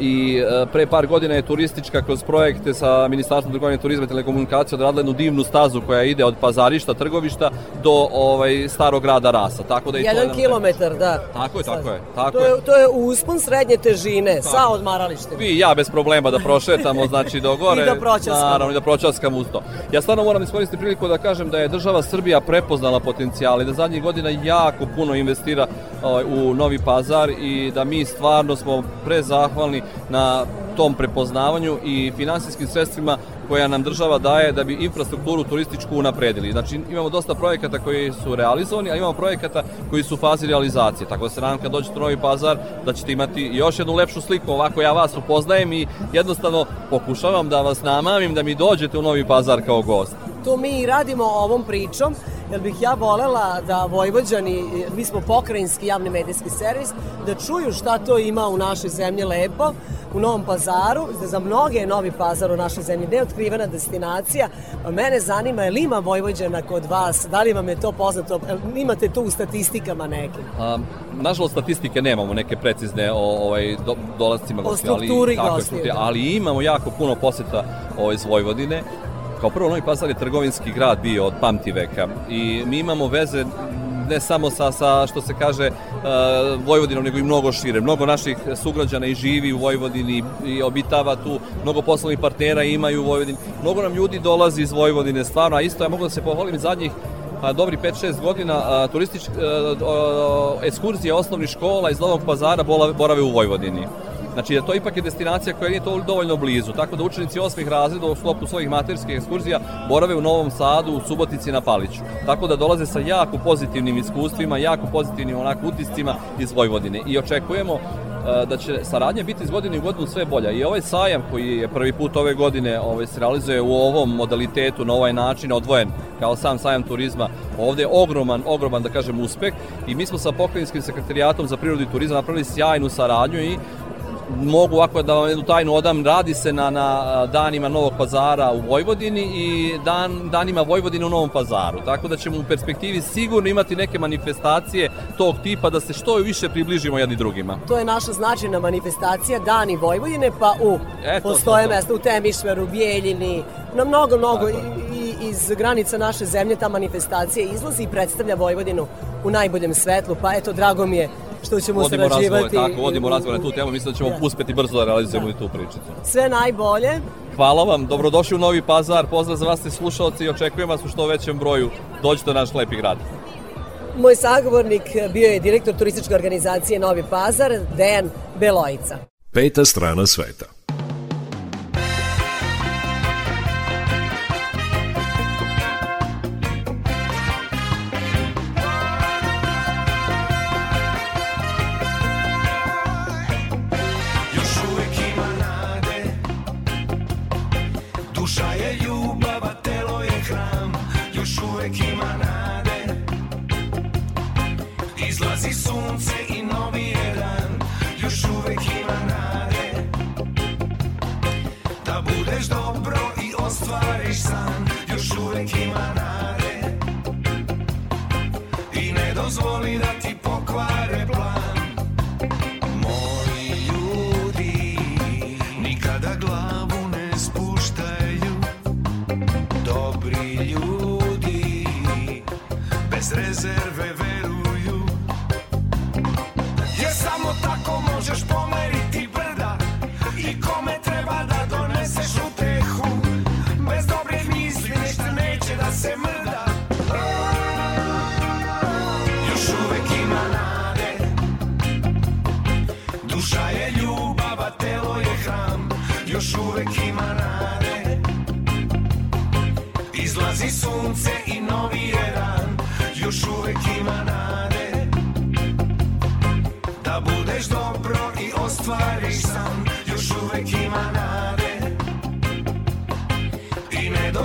i uh, pre par godina je turistička kroz projekte sa Ministarstvom trgovine turizma i telekomunikacije odradila jednu divnu stazu koja ide od pazarišta, trgovišta do ovaj, starog grada Rasa. Tako da i jedan kilometar, da. Tako je, tako je. Tako to, je, to je uspon srednje težine, tako. sa odmaralištem. I ja bez problema da prošetamo, znači do gore. I da pročaskamo. Naravno, i da pročaskamo uz to. Ja stvarno moram iskoristiti priliku da kažem da je država Srbija prepoznala potencijal i da zadnjih godina jako puno investira ovaj, u Novi Pazar i da mi stvarno smo prezahvalni na tom prepoznavanju i finansijskim sredstvima koja nam država daje da bi infrastrukturu turističku unapredili. Znači imamo dosta projekata koji su realizovani, a imamo projekata koji su u fazi realizacije. Tako da se nadam kad dođete u Novi Pazar da ćete imati još jednu lepšu sliku. Ovako ja vas upoznajem i jednostavno pokušavam da vas namamim da mi dođete u Novi Pazar kao gost. To mi i radimo ovom pričom, jer bih ja volela da Vojvođani, mi smo pokrajinski javni medijski servis, da čuju šta to ima u našoj zemlji lepo, u Novom pazaru, da za mnoge je Novi pazar u našoj zemlji neotkrivena destinacija. Pa mene zanima, je li ima Vojvođana kod vas? Da li vam je to poznato? Imate to u statistikama nekim? A, nažalost, statistike nemamo neke precizne o ovaj, do, dolazcima O gostiju, ali, strukturi gostiju, ali imamo jako puno poseta ovaj, iz Vojvodine. Kao prvo, Novi Pazar je trgovinski grad bio od pamti veka i mi imamo veze ne samo sa, sa što se kaže uh, Vojvodinom, nego i mnogo šire. Mnogo naših sugrađana i živi u Vojvodini i obitava tu, mnogo poslovnih partnera imaju u Vojvodini. Mnogo nam ljudi dolazi iz Vojvodine, stvarno, a isto ja mogu da se pohvalim zadnjih a, dobri 5-6 godina turističke ekskurzije osnovnih škola iz Novog pazara borave u Vojvodini. Znači, to ipak je destinacija koja nije to dovoljno blizu, tako da učenici osmih razreda u sklopu svojih materskih ekskurzija borave u Novom Sadu, u Subotici na Paliću. Tako da dolaze sa jako pozitivnim iskustvima, jako pozitivnim onako utiscima iz Vojvodine. I očekujemo e, da će saradnja biti iz godine u godinu sve bolja. I ovaj sajam koji je prvi put ove godine ovaj, se realizuje u ovom modalitetu, na ovaj način, odvojen kao sam sajam turizma, ovde je ogroman, ogroman, da kažem, uspeh i mi smo sa pokrajinskim sekretarijatom za prirodu i turizam napravili sjajnu saradnju i mogu ovako da vam jednu tajnu odam, radi se na, na danima Novog pazara u Vojvodini i dan, danima Vojvodine u Novom pazaru. Tako da ćemo u perspektivi sigurno imati neke manifestacije tog tipa da se što više približimo jedni drugima. To je naša značajna manifestacija Dani Vojvodine, pa u Eto, postoje to, to. mesta u Temišveru, Bijeljini, na mnogo, mnogo i, i iz granica naše zemlje ta manifestacija izlazi i predstavlja Vojvodinu u najboljem svetlu, pa eto, drago mi je što ćemo Vodimo razgovore, sarađivati. tako, vodimo razgovore na tu temu, mislim da ćemo Da. uspeti brzo da realizujemo i tu pričicu. Sve najbolje. Hvala vam, dobrodošli u Novi Pazar, pozdrav za vas i slušalci i očekujem vas u što većem broju. Dođite u naš lepi grad. Moj sagovornik bio je direktor turističke organizacije Novi Pazar, Dejan Belojica. Peta strana sveta. Ne dozvoli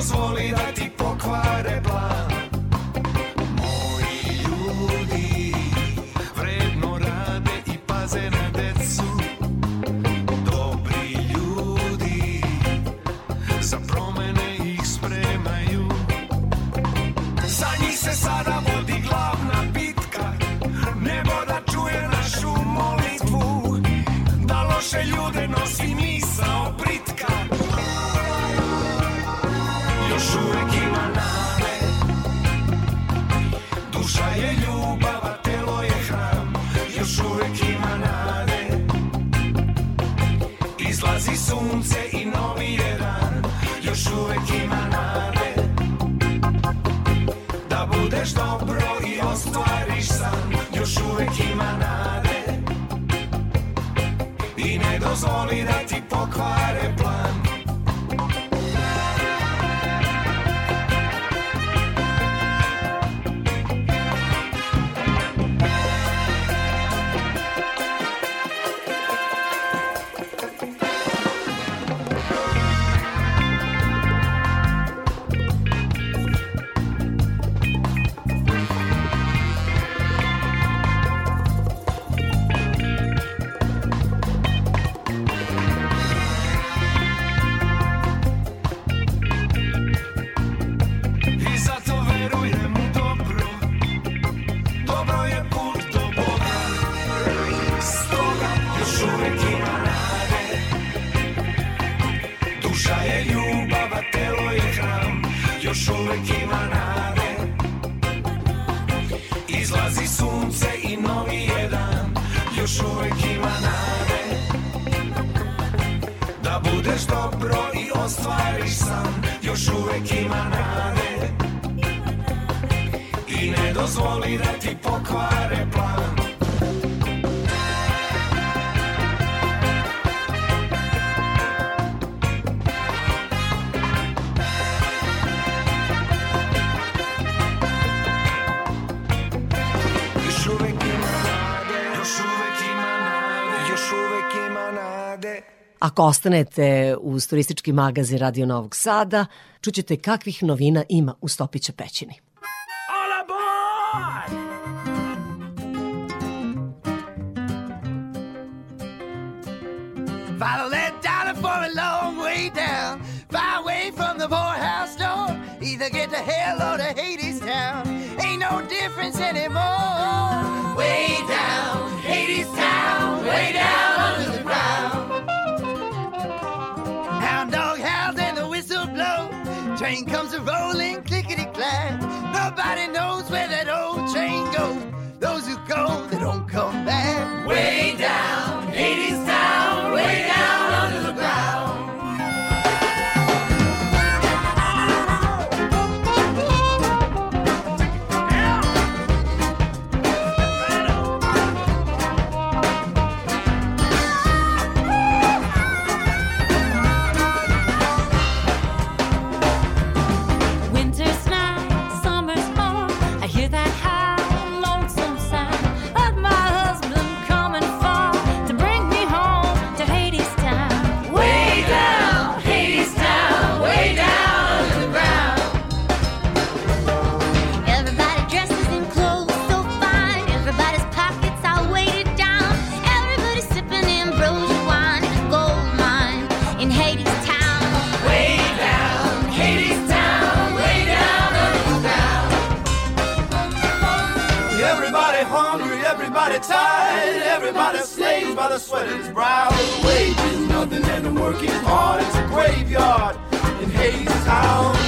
dozvoli da ti pokvare Tira, tira. Ako ostanete uz turistički magazin Radio Novog Sada, čućete kakvih novina ima u Stopića pećini. Father led down for a long way down, far away from the poorhouse door. Either get to hell or to Hades town. Ain't no difference anymore. Way down, Hades town, way down on the train comes a rolling, clickety clack. Nobody knows where that old train goes. Those who go, they don't come back. Way down, 80s proud of the way. Nothing and I'm working hard. It's a graveyard in Hayes Town.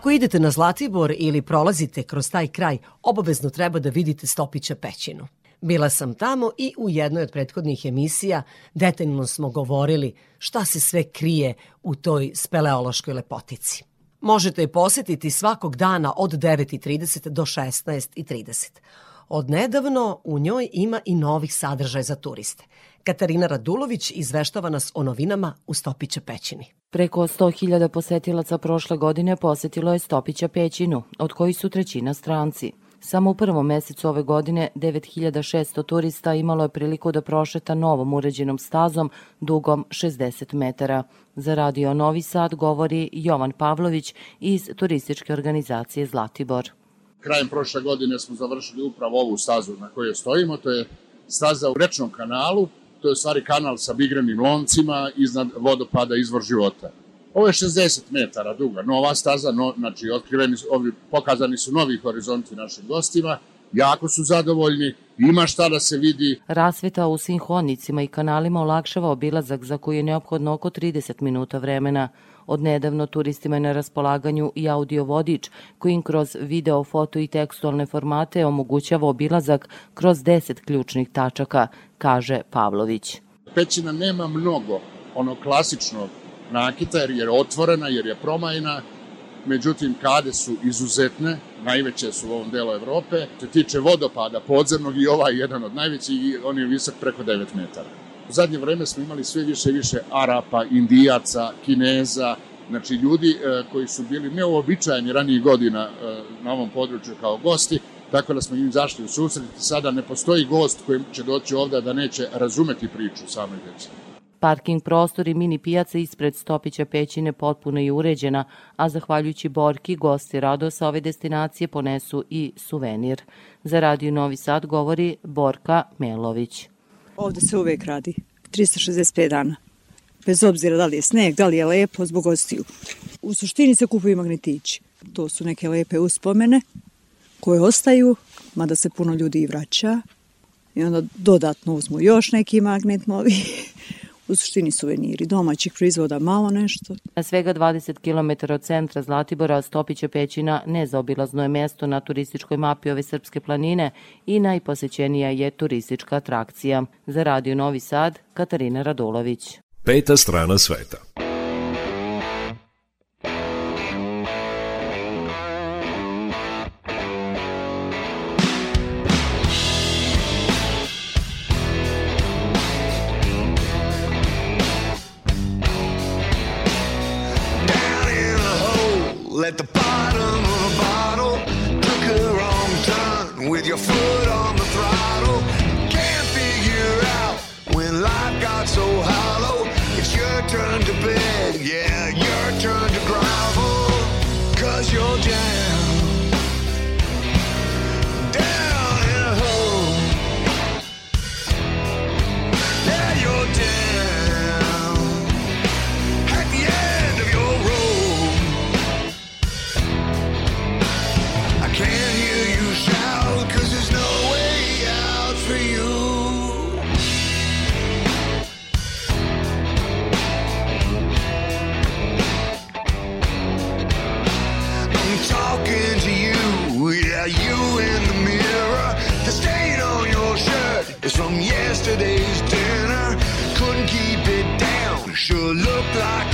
Ako idete na Zlatibor ili prolazite kroz taj kraj, obavezno treba da vidite Stopića pećinu. Bila sam tamo i u jednoj od prethodnih emisija detaljno smo govorili šta se sve krije u toj speleološkoj lepotici. Možete je posetiti svakog dana od 9.30 do 16.30. Odnedavno u njoj ima i novih sadržaja za turiste. Katarina Radulović izveštava nas o novinama u Stopića pećini. Preko 100.000 posetilaca prošle godine posetilo je Stopića pećinu, od kojih su trećina stranci. Samo u prvom mesecu ove godine 9600 turista imalo je priliku da prošeta novom uređenom stazom dugom 60 metara. Za Radio Novi Sad govori Jovan Pavlović iz turističke organizacije Zlatibor. Krajem prošle godine smo završili upravo ovu stazu na kojoj stojimo, to je staza u rečnom kanalu, to je stvari kanal sa bigrenim loncima iznad vodopada izvor života. Ovo je 60 metara duga, nova staza, no, znači otkriveni, ovi, pokazani su novi horizonti našim gostima, jako su zadovoljni, ima šta da se vidi. Rasveta u svim hodnicima i kanalima olakšava obilazak za koji je neophodno oko 30 minuta vremena. Odnedavno turistima je na raspolaganju i audio vodič koji im kroz video, foto i tekstualne formate omogućava obilazak kroz 10 ključnih tačaka, kaže Pavlović. Pećina nema mnogo ono klasičnog nakita jer je otvorena, jer je promajna, međutim kade su izuzetne, najveće su u ovom delu Evrope. Se tiče vodopada podzemnog i ovaj je jedan od najvećih on je visok preko 9 metara. U zadnje vreme smo imali sve više i više Arapa, Indijaca, Kineza, znači ljudi e, koji su bili neuobičajeni ranijih godina e, na ovom području kao gosti, tako da smo im zašli u susret. Sada ne postoji gost koji će doći ovde da neće razumeti priču samoj deci. Parking prostor i mini pijaca ispred Stopića pećine potpuno je uređena, a zahvaljujući Borki, gosti rado sa ove destinacije ponesu i suvenir. Za Radio Novi Sad govori Borka Melović. Ovde se uvek radi, 365 dana. Bez obzira da li je sneg, da li je lepo, zbog gostiju. U suštini se kupuju magnetići. To su neke lepe uspomene koje ostaju, mada se puno ljudi i vraća. I onda dodatno uzmu još neki magnet novi u suštini suveniri domaćih proizvoda malo nešto. Na svega 20 km od centra Zlatibora Stopića pećina nezaobilazno je mesto na turističkoj mapi ove srpske planine i najposećenija je turistička atrakcija. Za Radio Novi Sad, Katarina Radulović. Peta strana sveta. Let the body Is from yesterday's dinner. Couldn't keep it down. Sure looked like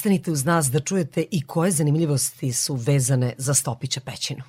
Ostanite uz nas da čujete i koje zanimljivosti su vezane za Stopića pećinu.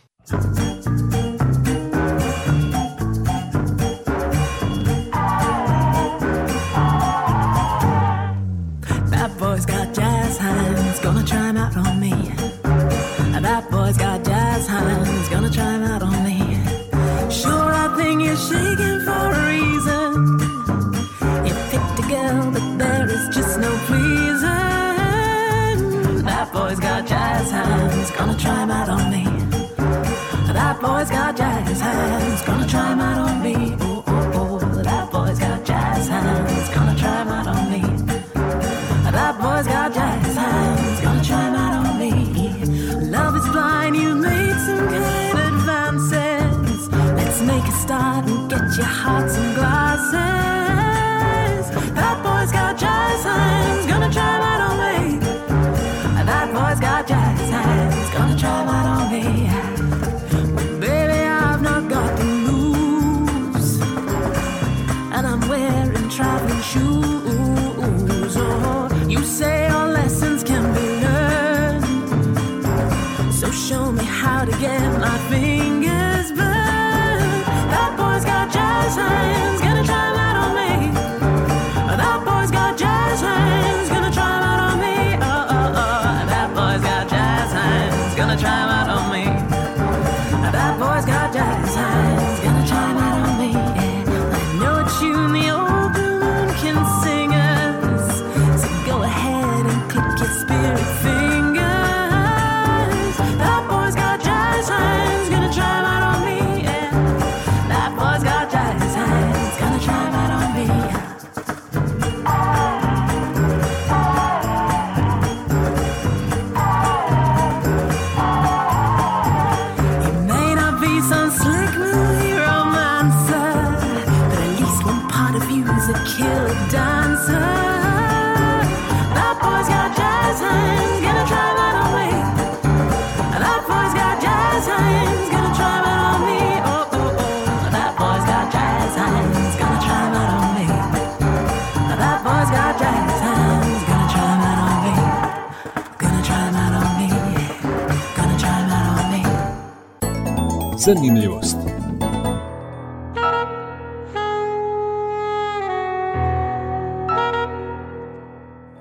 Zanimljivost.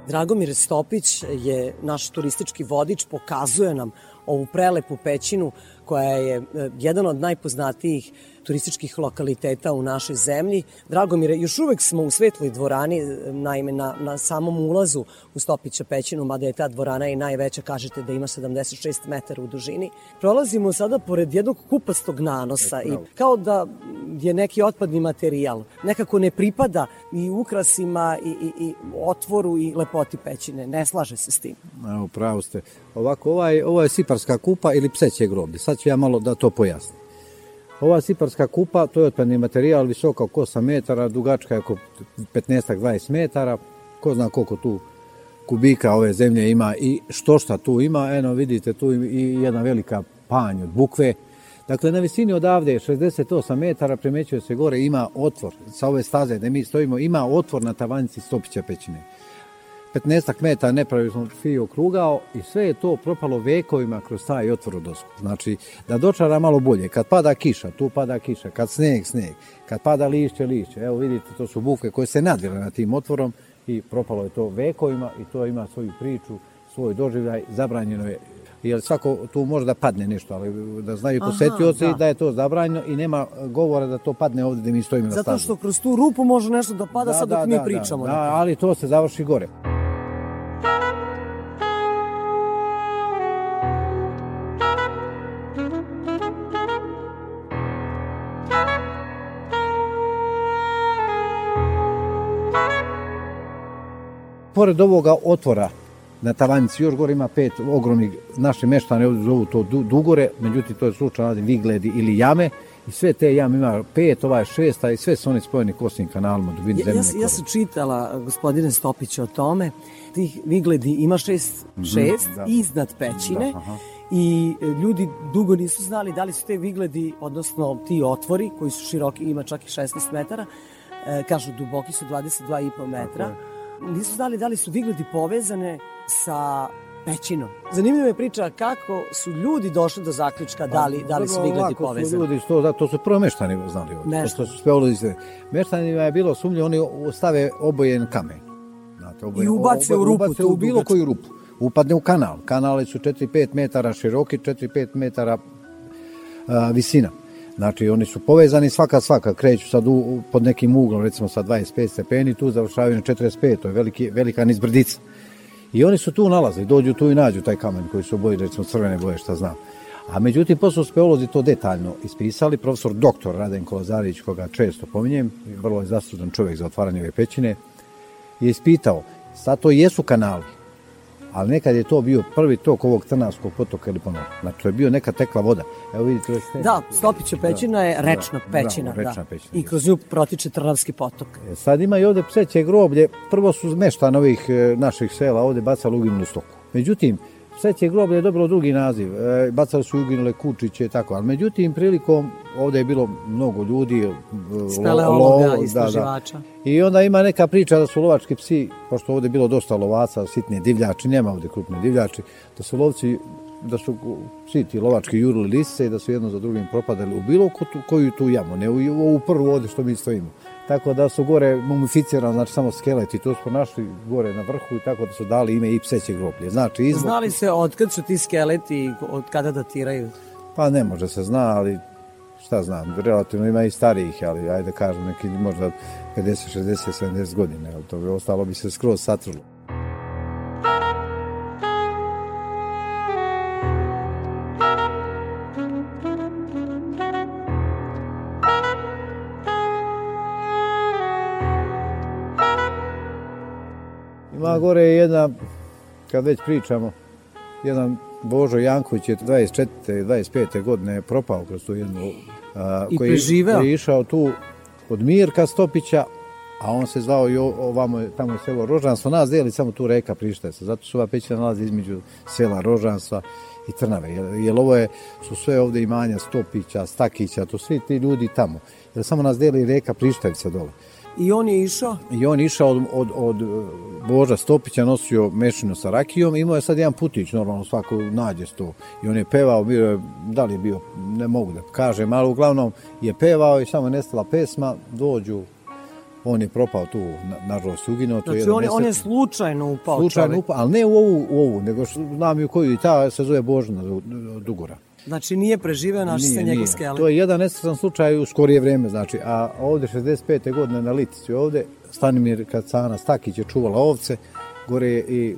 Dragomir Stopić je naš turistički vodič, pokazuje nam ovu prelepu pećinu koja je e, jedan od najpoznatijih turističkih lokaliteta u našoj zemlji. Dragomire, još uvek smo u Svetloj dvorani, e, naime na, na samom ulazu u Stopića pećinu, mada je ta dvorana i najveća, kažete da ima 76 metara u dužini. Prolazimo sada pored jednog kupastog nanosa i kao da je neki otpadni materijal. Nekako ne pripada i ukrasima i, i, i otvoru i lepoti pećine. Ne slaže se s tim. Evo, pravo ste. Ovako, ovaj, ovo je siparska kupa ili pseće groblje. Sad ću ja malo da to pojasnim. Ova siparska kupa, to je otpadni materijal, visoka oko 8 metara, dugačka je oko 15-20 metara. Ko zna koliko tu kubika ove zemlje ima i što šta tu ima. Eno, vidite, tu i jedna velika panj od bukve. Dakle, na visini odavde 68 metara primećuje se gore, ima otvor. Sa ove staze gde mi stojimo, ima otvor na tavanici Stopića pećine. 15 metara nepravi smo fio krugao i sve je to propalo vekovima kroz taj otvor u dosku. Znači, da dočara malo bolje, kad pada kiša, tu pada kiša, kad sneg, sneg, kad pada lišće, lišće. Evo vidite, to su buke koje se nadvile na tim otvorom i propalo je to vekovima i to ima svoju priču, svoj doživljaj, zabranjeno je jer svako tu može da padne nešto, ali da znaju posetioci da. da je to zabranjeno i nema govora da to padne ovde gde mi stojimo na stazi. Zato što kroz tu rupu može nešto da pada sad dok mi pričamo. Da, da, ali to se završi gore. Pored ovoga otvora na tavanici još gore ima pet ogromnih, naši meštane ovdje zovu to du- dugore, međutim to je slučajno radi vigledi ili jame i sve te jame ima pet, ova je šesta i sve su oni spojeni kosnim kanalima, Ja, zemljene ja, ja kore. sam čitala, gospodine Stopić, o tome. Tih vigledi ima šest, Mhm, šest da. iznad pećine Da, aha. i e, ljudi dugo nisu znali da li su te vigledi, odnosno ti otvori koji su široki, ima čak i 16 metara, e, kažu duboki su 22,5 metra, nisu znali da li su Vigledi povezane sa pećinom. Zanimljiva je priča kako su ljudi došli do zaključka da li, da li su Vigledi su povezani. Ljudi to, da, to su prvo meštani znali. ovdje. Mešta. To su speolozi. Meštanima je bilo sumnje, oni stave obojen kamen. Znate, I ubace u rupu Ubace u bilo koju rupu. Upadne u kanal. Kanale su 4-5 metara široki, 4-5 metara a, visina. Znači, oni su povezani svaka svaka, kreću sad u, pod nekim uglom, recimo sa 25 stepeni, tu završavaju na 45, to je veliki, velika nizbrdica. I oni su tu nalaze, dođu tu i nađu taj kamen koji su oboji, recimo crvene boje, šta znam. A međutim, posle speolozi to detaljno ispisali, profesor doktor Radenko Lazarić, koga često pominjem, vrlo je zaslužan čovjek za otvaranje ove pećine, je ispitao, sad to jesu kanali, ali nekad je to bio prvi tok ovog Trnavskog potoka ili ponovno. Znači, to je bio neka tekla voda. Evo vidite, stene. Da, Stopića pećina je rečna Da, pećina. bravo, rečna da. pećina. I kroz nju protiče Trnavski potok. E, Sad ima i ovde pseće groblje, prvo su meštani ovih e, naših sela ovde bacali uginulu stoku. Međutim, pseće groblje je dobilo drugi naziv, e, bacali su i uginule kučiće i tako, ali međutim prilikom ovde je bilo mnogo ljudi, e, lo- Speleologa, lovo, istraživača. I onda ima neka priča da su lovački psi, pošto ovde je bilo dosta lovaca, sitni divljači, nema ovde krupni divljači, da su lovci da su svi ti lovački jurili lise i da su jedno za drugim propadali u bilo koju tu jamu, ne u u ovu prvu ovde što mi stojimo. Tako da su gore mumificirani, znači samo skeleti, to smo našli gore na vrhu i tako da su dali ime i pseće groblje. Znači, izbog, Znali se od kad su ti skeleti i od kada datiraju? pa ne može se zna, ali šta znam, relativno ima i starijih, ali ajde kažem neki možda 50, 60, 70 godina, ali to bi ostalo bi se skroz satrlo. Ima gore jedna, kad već pričamo, jedan Božo Janković je 24. 25. godine propao kroz tu jednu... A, I koji, preživeo. Koji je išao tu od Mirka Stopića, a on se zvao i ovamo, je- tamo je selo Rožanstvo, nas deli samo tu reka Prištajca, zato su ova pećina nalazi između sela Rožanstva i Trnave, jer, jer ovo je, su sve ovde imanja Stopića, Stakića, to svi ti ljudi tamo, jer samo nas deli reka Prištajca dole. I on je išao? I on je išao od, od, od e, Boža Stopića, nosio mešinu sa rakijom, imao je sad jedan putić, normalno svako nađe sto. I on je pevao, bio je, da li je bio, ne mogu da kažem, ali uglavnom je pevao i samo je nestala pesma, dođu, on je propao tu, na, nažalost, uginuo. Je Znači jedan on je, on je slučajno upao slučajno čovek. upao, ali ne u ovu, u ovu, nego znam i u koju i ta se zove Božna Du- Dugora. Znači nije preživeo naš se njegov skelet. To je jedan nesretan slučaj u skorije vreme, znači, a ovde 65. godine na Litici ovde, Stanimir Kacana Stakić je čuvala ovce, gore je i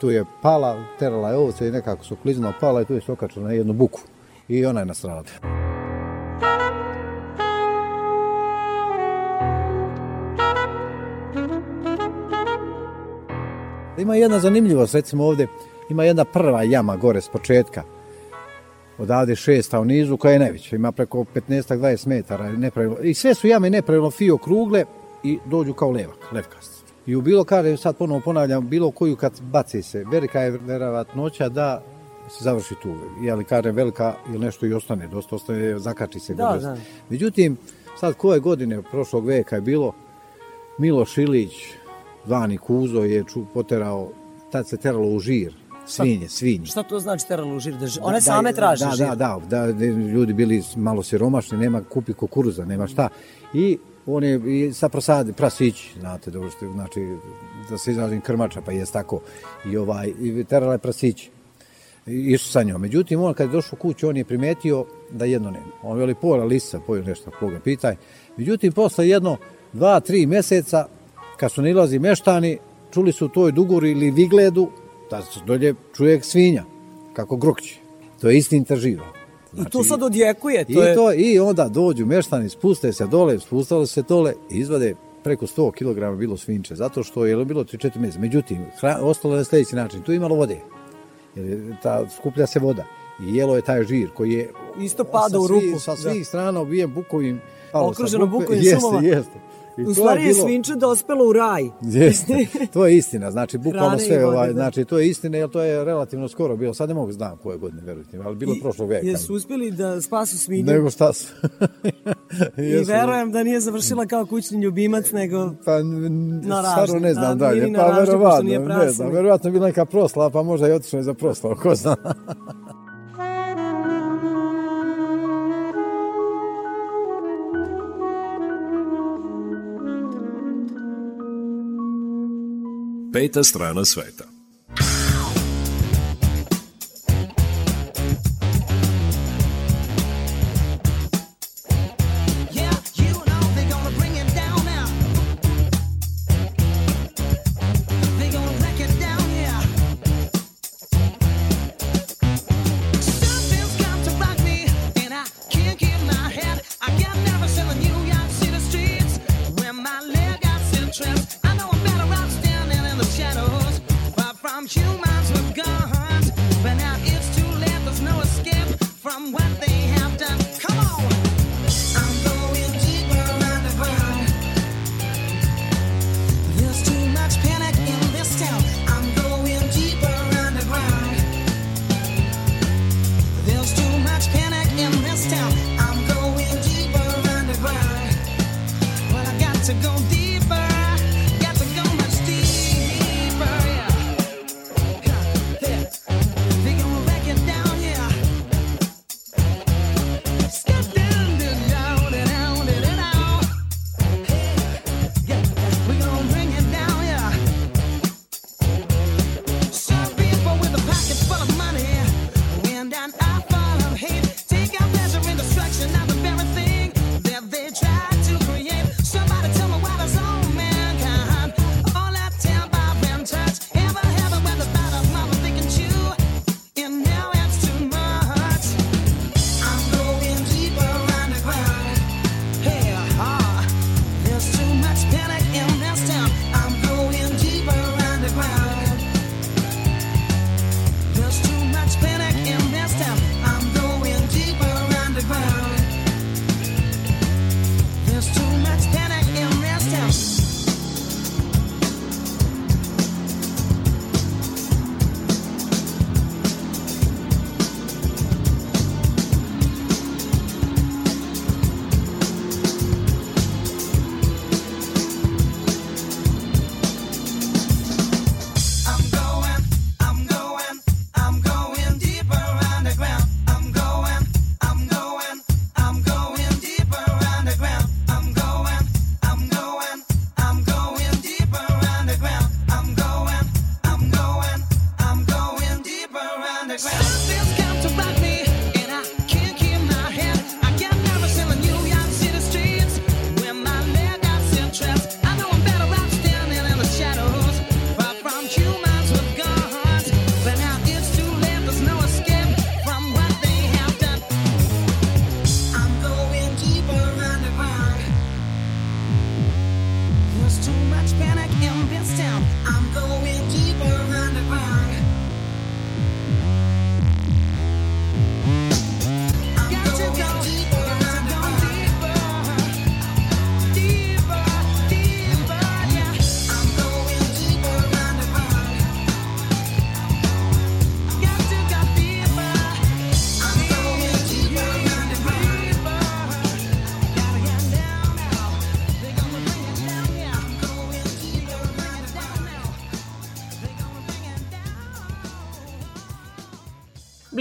tu je pala, terala je ovce i nekako su kliznula, pala i tu je se okačila na jednu buku. I ona je nastradala. Ima jedna zanimljivost, recimo ovde, ima jedna prva jama gore s početka, odavde šesta u nizu koja je najveća, ima preko 15-20 metara nepravilno. I sve su jame nepravilno fio krugle i dođu kao levak, levkast. I u bilo kada, sad ponovo ponavljam, bilo koju kad baci se, velika je verovatnoća da se završi tu. Jeli kažem velika ili nešto i ostane, dosta ostane, zakači se. Da, da. Međutim, sad koje godine prošlog veka je bilo, Miloš Ilić, zvani Kuzo, je ču, poterao, tad se teralo u žir, svinje, svinje. Šta to znači teralo u žir? Da, one da, same traže da, žir. Da, da, da, da, ljudi bili malo siromašni, nema kupi kukuruza, nema šta. I on je i sa prasadi, prasić, znate, dobro što, znači, da se izrazim krmača, pa jest tako. I ovaj, i terala je prasić. Išao sa njom. Međutim, on kad je došao kuću, on je primetio da jedno nema. On veli pola lisa, pojel nešto, koga pitaj. Međutim, posle jedno, dva, tri meseca, kad su nilazi meštani, čuli su u toj duguri ili vigledu, da se dolje čuje svinja, kako grokće. To je istinta živa. I to sad odjekuje. I, To je... to, I onda dođu meštani, spuste se dole, spustali se dole i izvade preko 100 kg bilo svinče, zato što je bilo 3-4 mjeseca. Međutim, hra, ostalo je na sljedeći način. Tu je malo vode, jer je ta, skuplja se voda. I jelo je taj žir koji je Isto pada sa u rupu. Sa Da. svih strana obijen bukovim Okruženo bukovim jeste, šumama. Jeste, sećanja I u stvari je, bilo... je svinče dospelo u raj. Jeste, to je istina, znači bukvalno sve, ovaj, da. znači to je istina, jer to je relativno skoro bilo, sad ne mogu znam koje godine, verujte mi, ali bilo I, prošlog veka. Jesu uspjeli da spasu svinju? Nego šta su. I verujem da nije završila kao kućni ljubimac, nego pa, na ražnju. ne znam dalje, pa verovatno, ne znam, verovatno bila neka prosla, pa možda i otišla je za proslavu, ko zna. Peta strana sveta.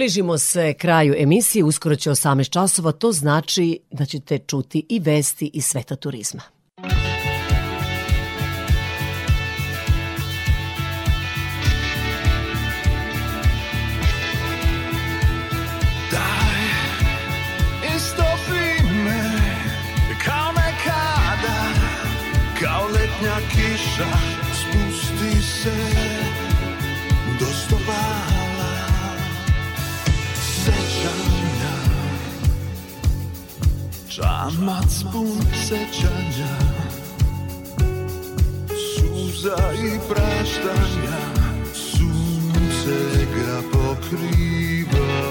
približimo se kraju emisije, uskoro će 18 časova, to znači da ćete čuti i vesti iz sveta turizma. kao letnja kiša spusti se amat spun sećanja Suza i praštanja Sunce ga pokriva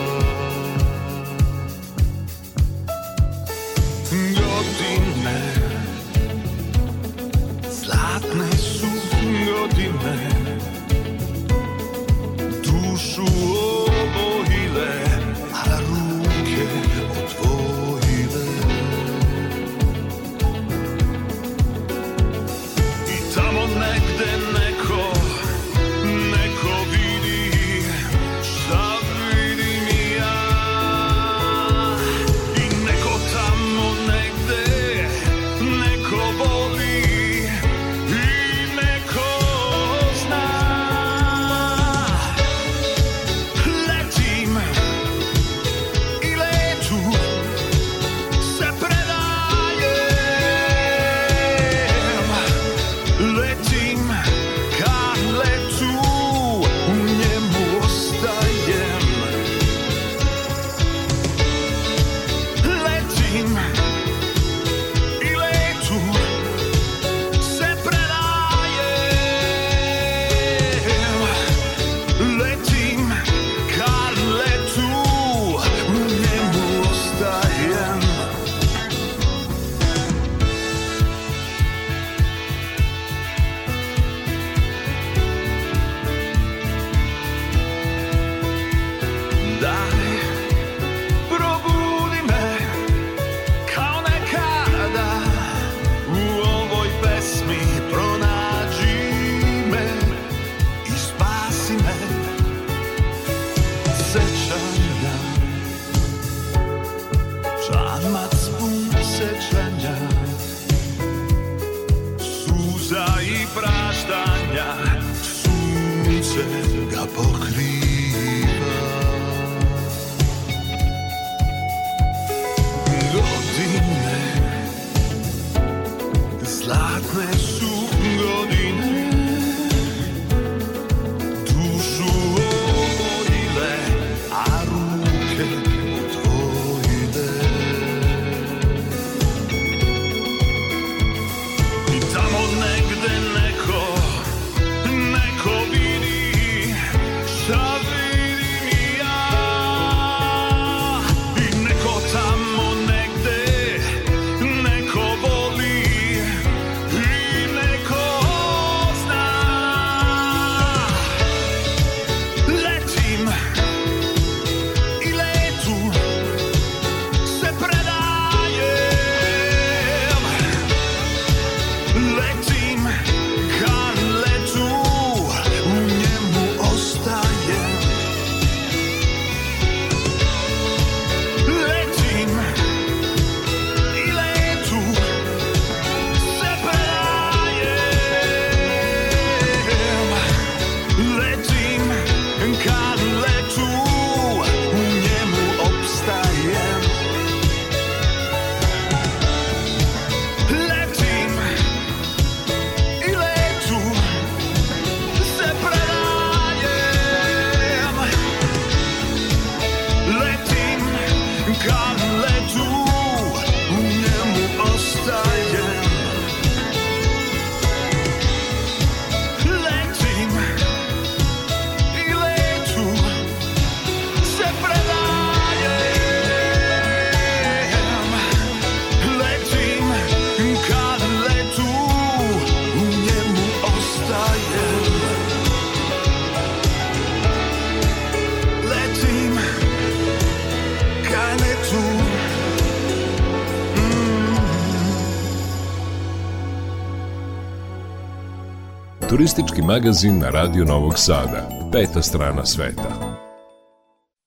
Turistički magazin na Radio Novog Sada. Peta strana sveta.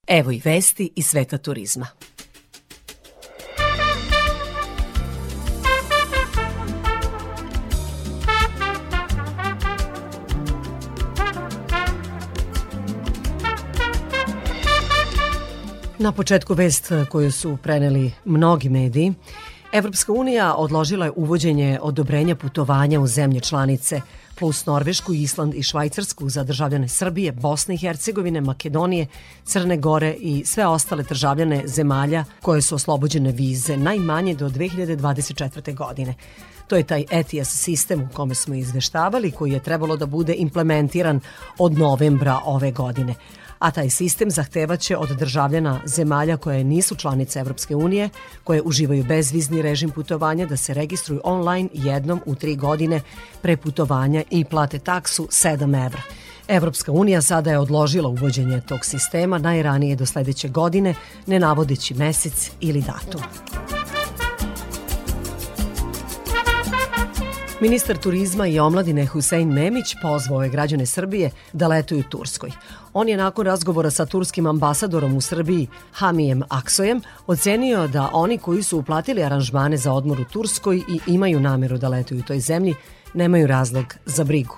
Evo i vesti iz sveta turizma. Na početku vest koju su preneli mnogi mediji, Evropska unija odložila je uvođenje odobrenja putovanja u zemlje članice plus Norvešku, Island i Švajcarsku za državljane Srbije, Bosne i Hercegovine, Makedonije, Crne Gore i sve ostale državljane zemalja koje su oslobođene vize najmanje do 2024. godine. To je taj ETIAS sistem u kome smo izveštavali koji je trebalo da bude implementiran od novembra ove godine a taj sistem zahtevaće od državljana zemalja koje nisu članice Evropske unije, koje uživaju bezvizni režim putovanja, da se registruju online jednom u tri godine pre putovanja i plate taksu 7 evra. Evropska unija sada je odložila uvođenje tog sistema najranije do sledeće godine, ne navodeći mesec ili datum. Ministar turizma i omladine Husein Memić pozvao je građane Srbije da letuju Turskoj. On je nakon razgovora sa turskim ambasadorom u Srbiji Hamijem Aksojem ocenio da oni koji su uplatili aranžmane za odmor u Turskoj i imaju nameru da letuju u toj zemlji nemaju razlog za brigu.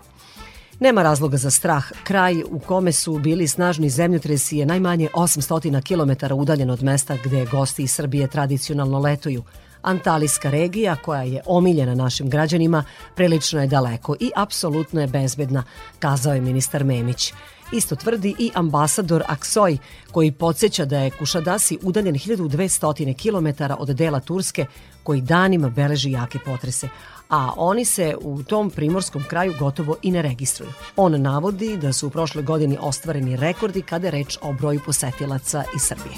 Nema razloga za strah. Kraj u kome su bili snažni zemljotresi je najmanje 800 km udaljen od mesta gde gosti iz Srbije tradicionalno letuju – Antalijska regija, koja je omiljena našim građanima, prilično je daleko i apsolutno je bezbedna, kazao je ministar Memić. Isto tvrdi i ambasador Aksoj, koji podsjeća da je Kušadasi udaljen 1200 km od dela Turske, koji danima beleži jake potrese, a oni se u tom primorskom kraju gotovo i ne registruju. On navodi da su u prošloj godini ostvareni rekordi kada je reč o broju posetilaca iz Srbije.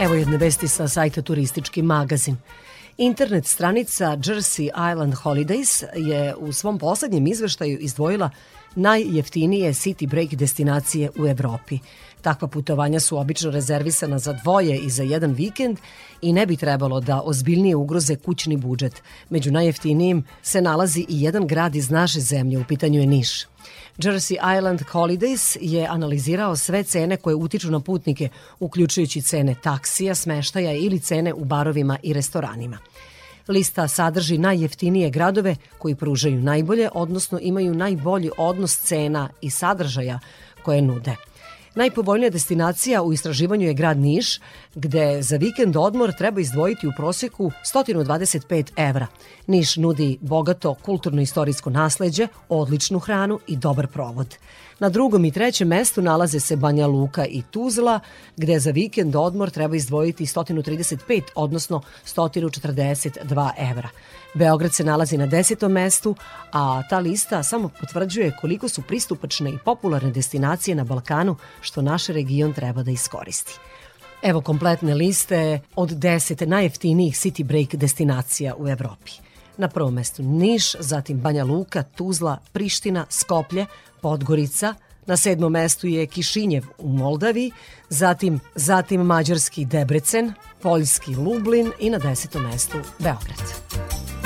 Evo jedne vesti sa sajta Turistički magazin. Internet stranica Jersey Island Holidays je u svom poslednjem izveštaju izdvojila najjeftinije city break destinacije u Evropi. Takva putovanja su obično rezervisana za dvoje i za jedan vikend i ne bi trebalo da ozbiljnije ugroze kućni budžet. Među najjeftinijim se nalazi i jedan grad iz naše zemlje, u pitanju je Niš. Jersey Island Holidays je analizirao sve cene koje utiču na putnike, uključujući cene taksija, smeštaja ili cene u barovima i restoranima. Lista sadrži najjeftinije gradove koji pružaju najbolje, odnosno imaju najbolji odnos cena i sadržaja koje nude. Najpovoljnija destinacija u istraživanju je grad Niš, gde za vikend odmor treba izdvojiti u proseku 125 evra. Niš nudi bogato kulturno-istorijsko nasleđe, odličnu hranu i dobar provod. Na drugom i trećem mestu nalaze se Banja Luka i Tuzla, gde za vikend odmor treba izdvojiti 135, odnosno 142 evra. Beograd se nalazi na desetom mestu, a ta lista samo potvrđuje koliko su pristupačne i popularne destinacije na Balkanu, što naš region treba da iskoristi. Evo kompletne liste od 10 najjeftinijih city break destinacija u Evropi. Na prvom mestu Niš, zatim Banja Luka, Tuzla, Priština, Skoplje, Podgorica, na sedmom mestu je Kišinjev u Moldavi, zatim, zatim mađarski Debrecen, poljski Lublin i na desetom mestu Beograd.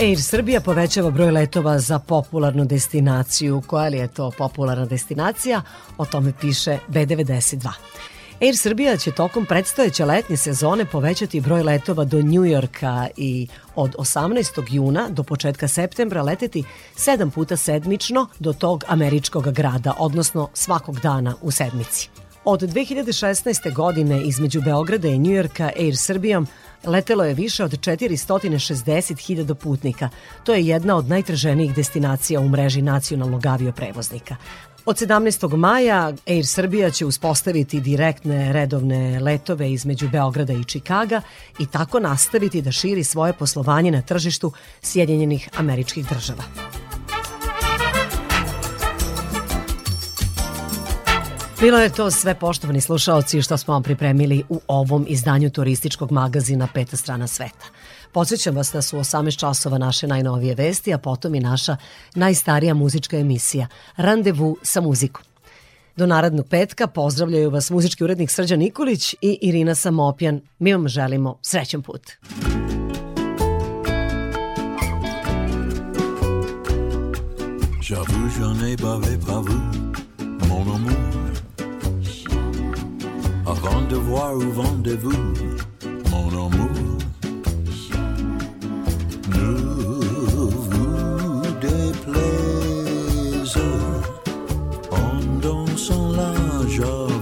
Air Srbija povećava broj letova za popularnu destinaciju. Koja li je to popularna destinacija? O tome piše B92. Air Srbija će tokom predstojeće letnje sezone povećati broj letova do Njujorka i od 18. juna do početka septembra leteti sedam puta sedmično do tog američkog grada, odnosno svakog dana u sedmici. Od 2016. godine između Beograda i Njujorka Air Srbijom letelo je više od 460.000 putnika. To je jedna od najtraženijih destinacija u mreži nacionalnog avioprevoznika. Od 17. maja Air Srbija će uspostaviti direktne redovne letove između Beograda i Čikaga i tako nastaviti da širi svoje poslovanje na tržištu Sjedinjenih američkih država. Bilo je to sve poštovani slušaoci što smo vam pripremili u ovom izdanju turističkog magazina Peta strana sveta. Podsjećam vas da su 18 časova naše najnovije vesti, a potom i naša najstarija muzička emisija Randevu sa muzikom. Do narednog petka pozdravljaju vas muzički urednik Srđan Nikolić i Irina Samopjan. Mi vam želimo srećan put. J'avoue, je n'ai bavé vous, mon amour. Avant de voir où vendez-vous, mon amour. Ne vous déplaise en dansant la javanaise.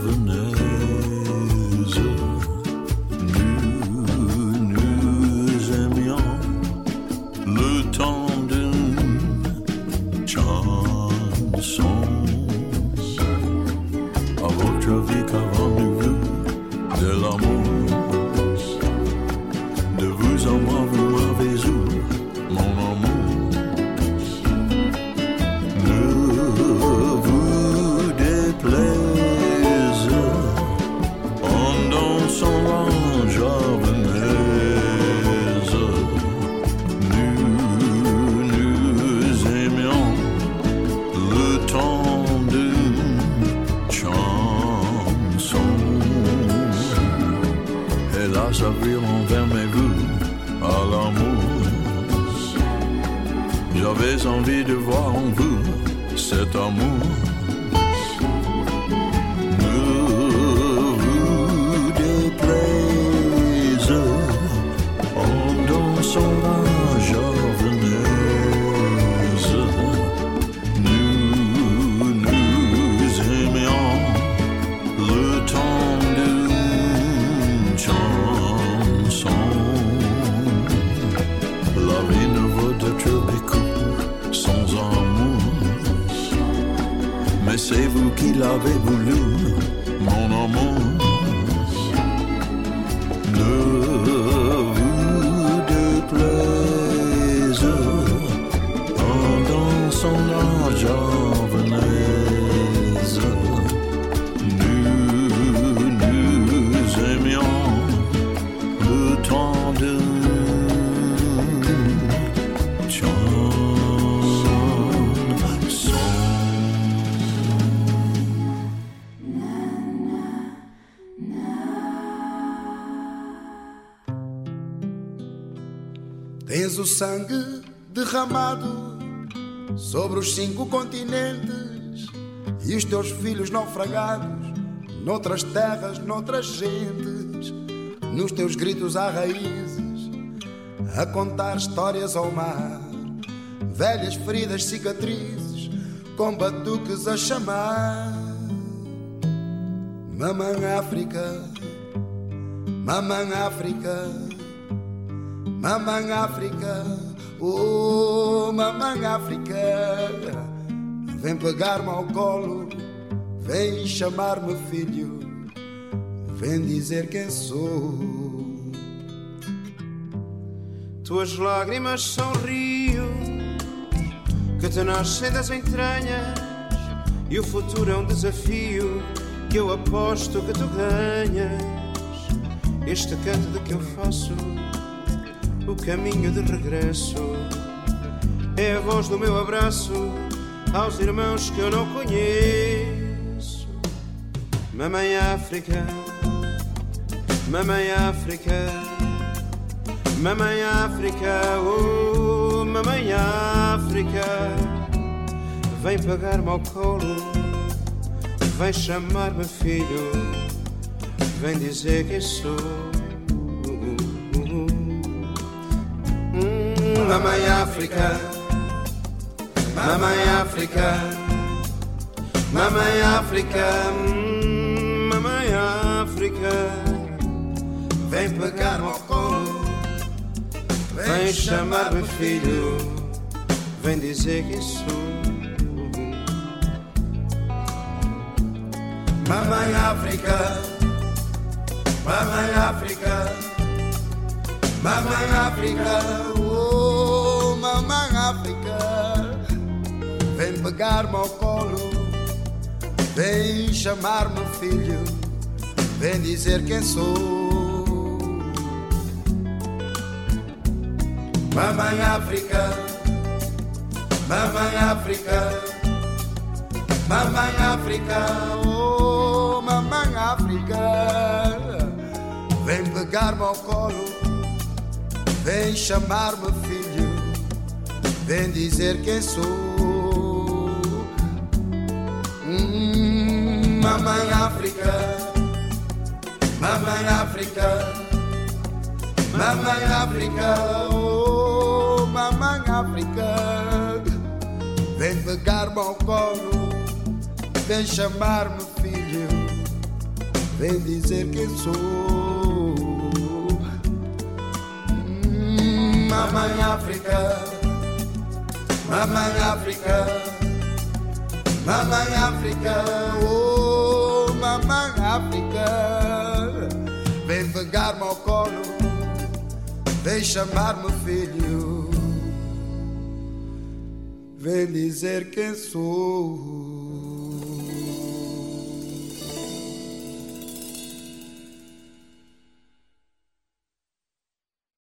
Cet amour. qu'il avait voulu. Tens o sangue derramado sobre os cinco continentes e os teus filhos naufragados noutras terras, noutras gentes, nos teus gritos há raízes, a contar histórias ao mar, velhas feridas, cicatrizes, com batuques a chamar. Mamãe África, mamãe África, mamãe África, oh mamãe África, vem pegar-me ao colo, vem chamar-me filho, vem dizer quem sou. Tuas lágrimas são rio que te nascem das entranhas e o futuro é um desafio que eu aposto que tu ganhas. Este canto de que eu faço o caminho de regresso é a voz do meu abraço aos irmãos que eu não conheço. Mamãe África, Mamãe África, Mamãe África, oh Mamãe África, vem pegar-me ao colo, vem chamar-me filho, vem dizer quem sou. Mamãe África, Mamãe África, Mamãe África, Mamãe África, vem pegar-me ao colo, vem chamar-me filho, vem dizer quem sou. Mamãe África, Mamãe África, Mamãe África, oh Mamãe África, vem pegar-me ao colo, vem chamar-me filho, vem dizer quem sou. Mamãe África, Mamãe África, Mamãe África, oh Mamãe África, vem pegar-me ao colo, vem chamar-me filho, vem dizer quem sou. Hum, Mamãe África, Mamãe África, Mamãe África, oh Mamãe África, vem pegar-me ao colo, vem chamar-me filho, vem dizer quem sou. Mamãe África, Mamãe África, Mamãe África, oh Mamãe África, vem pegar-me ao colo, vem chamar-me filho, vem dizer quem sou.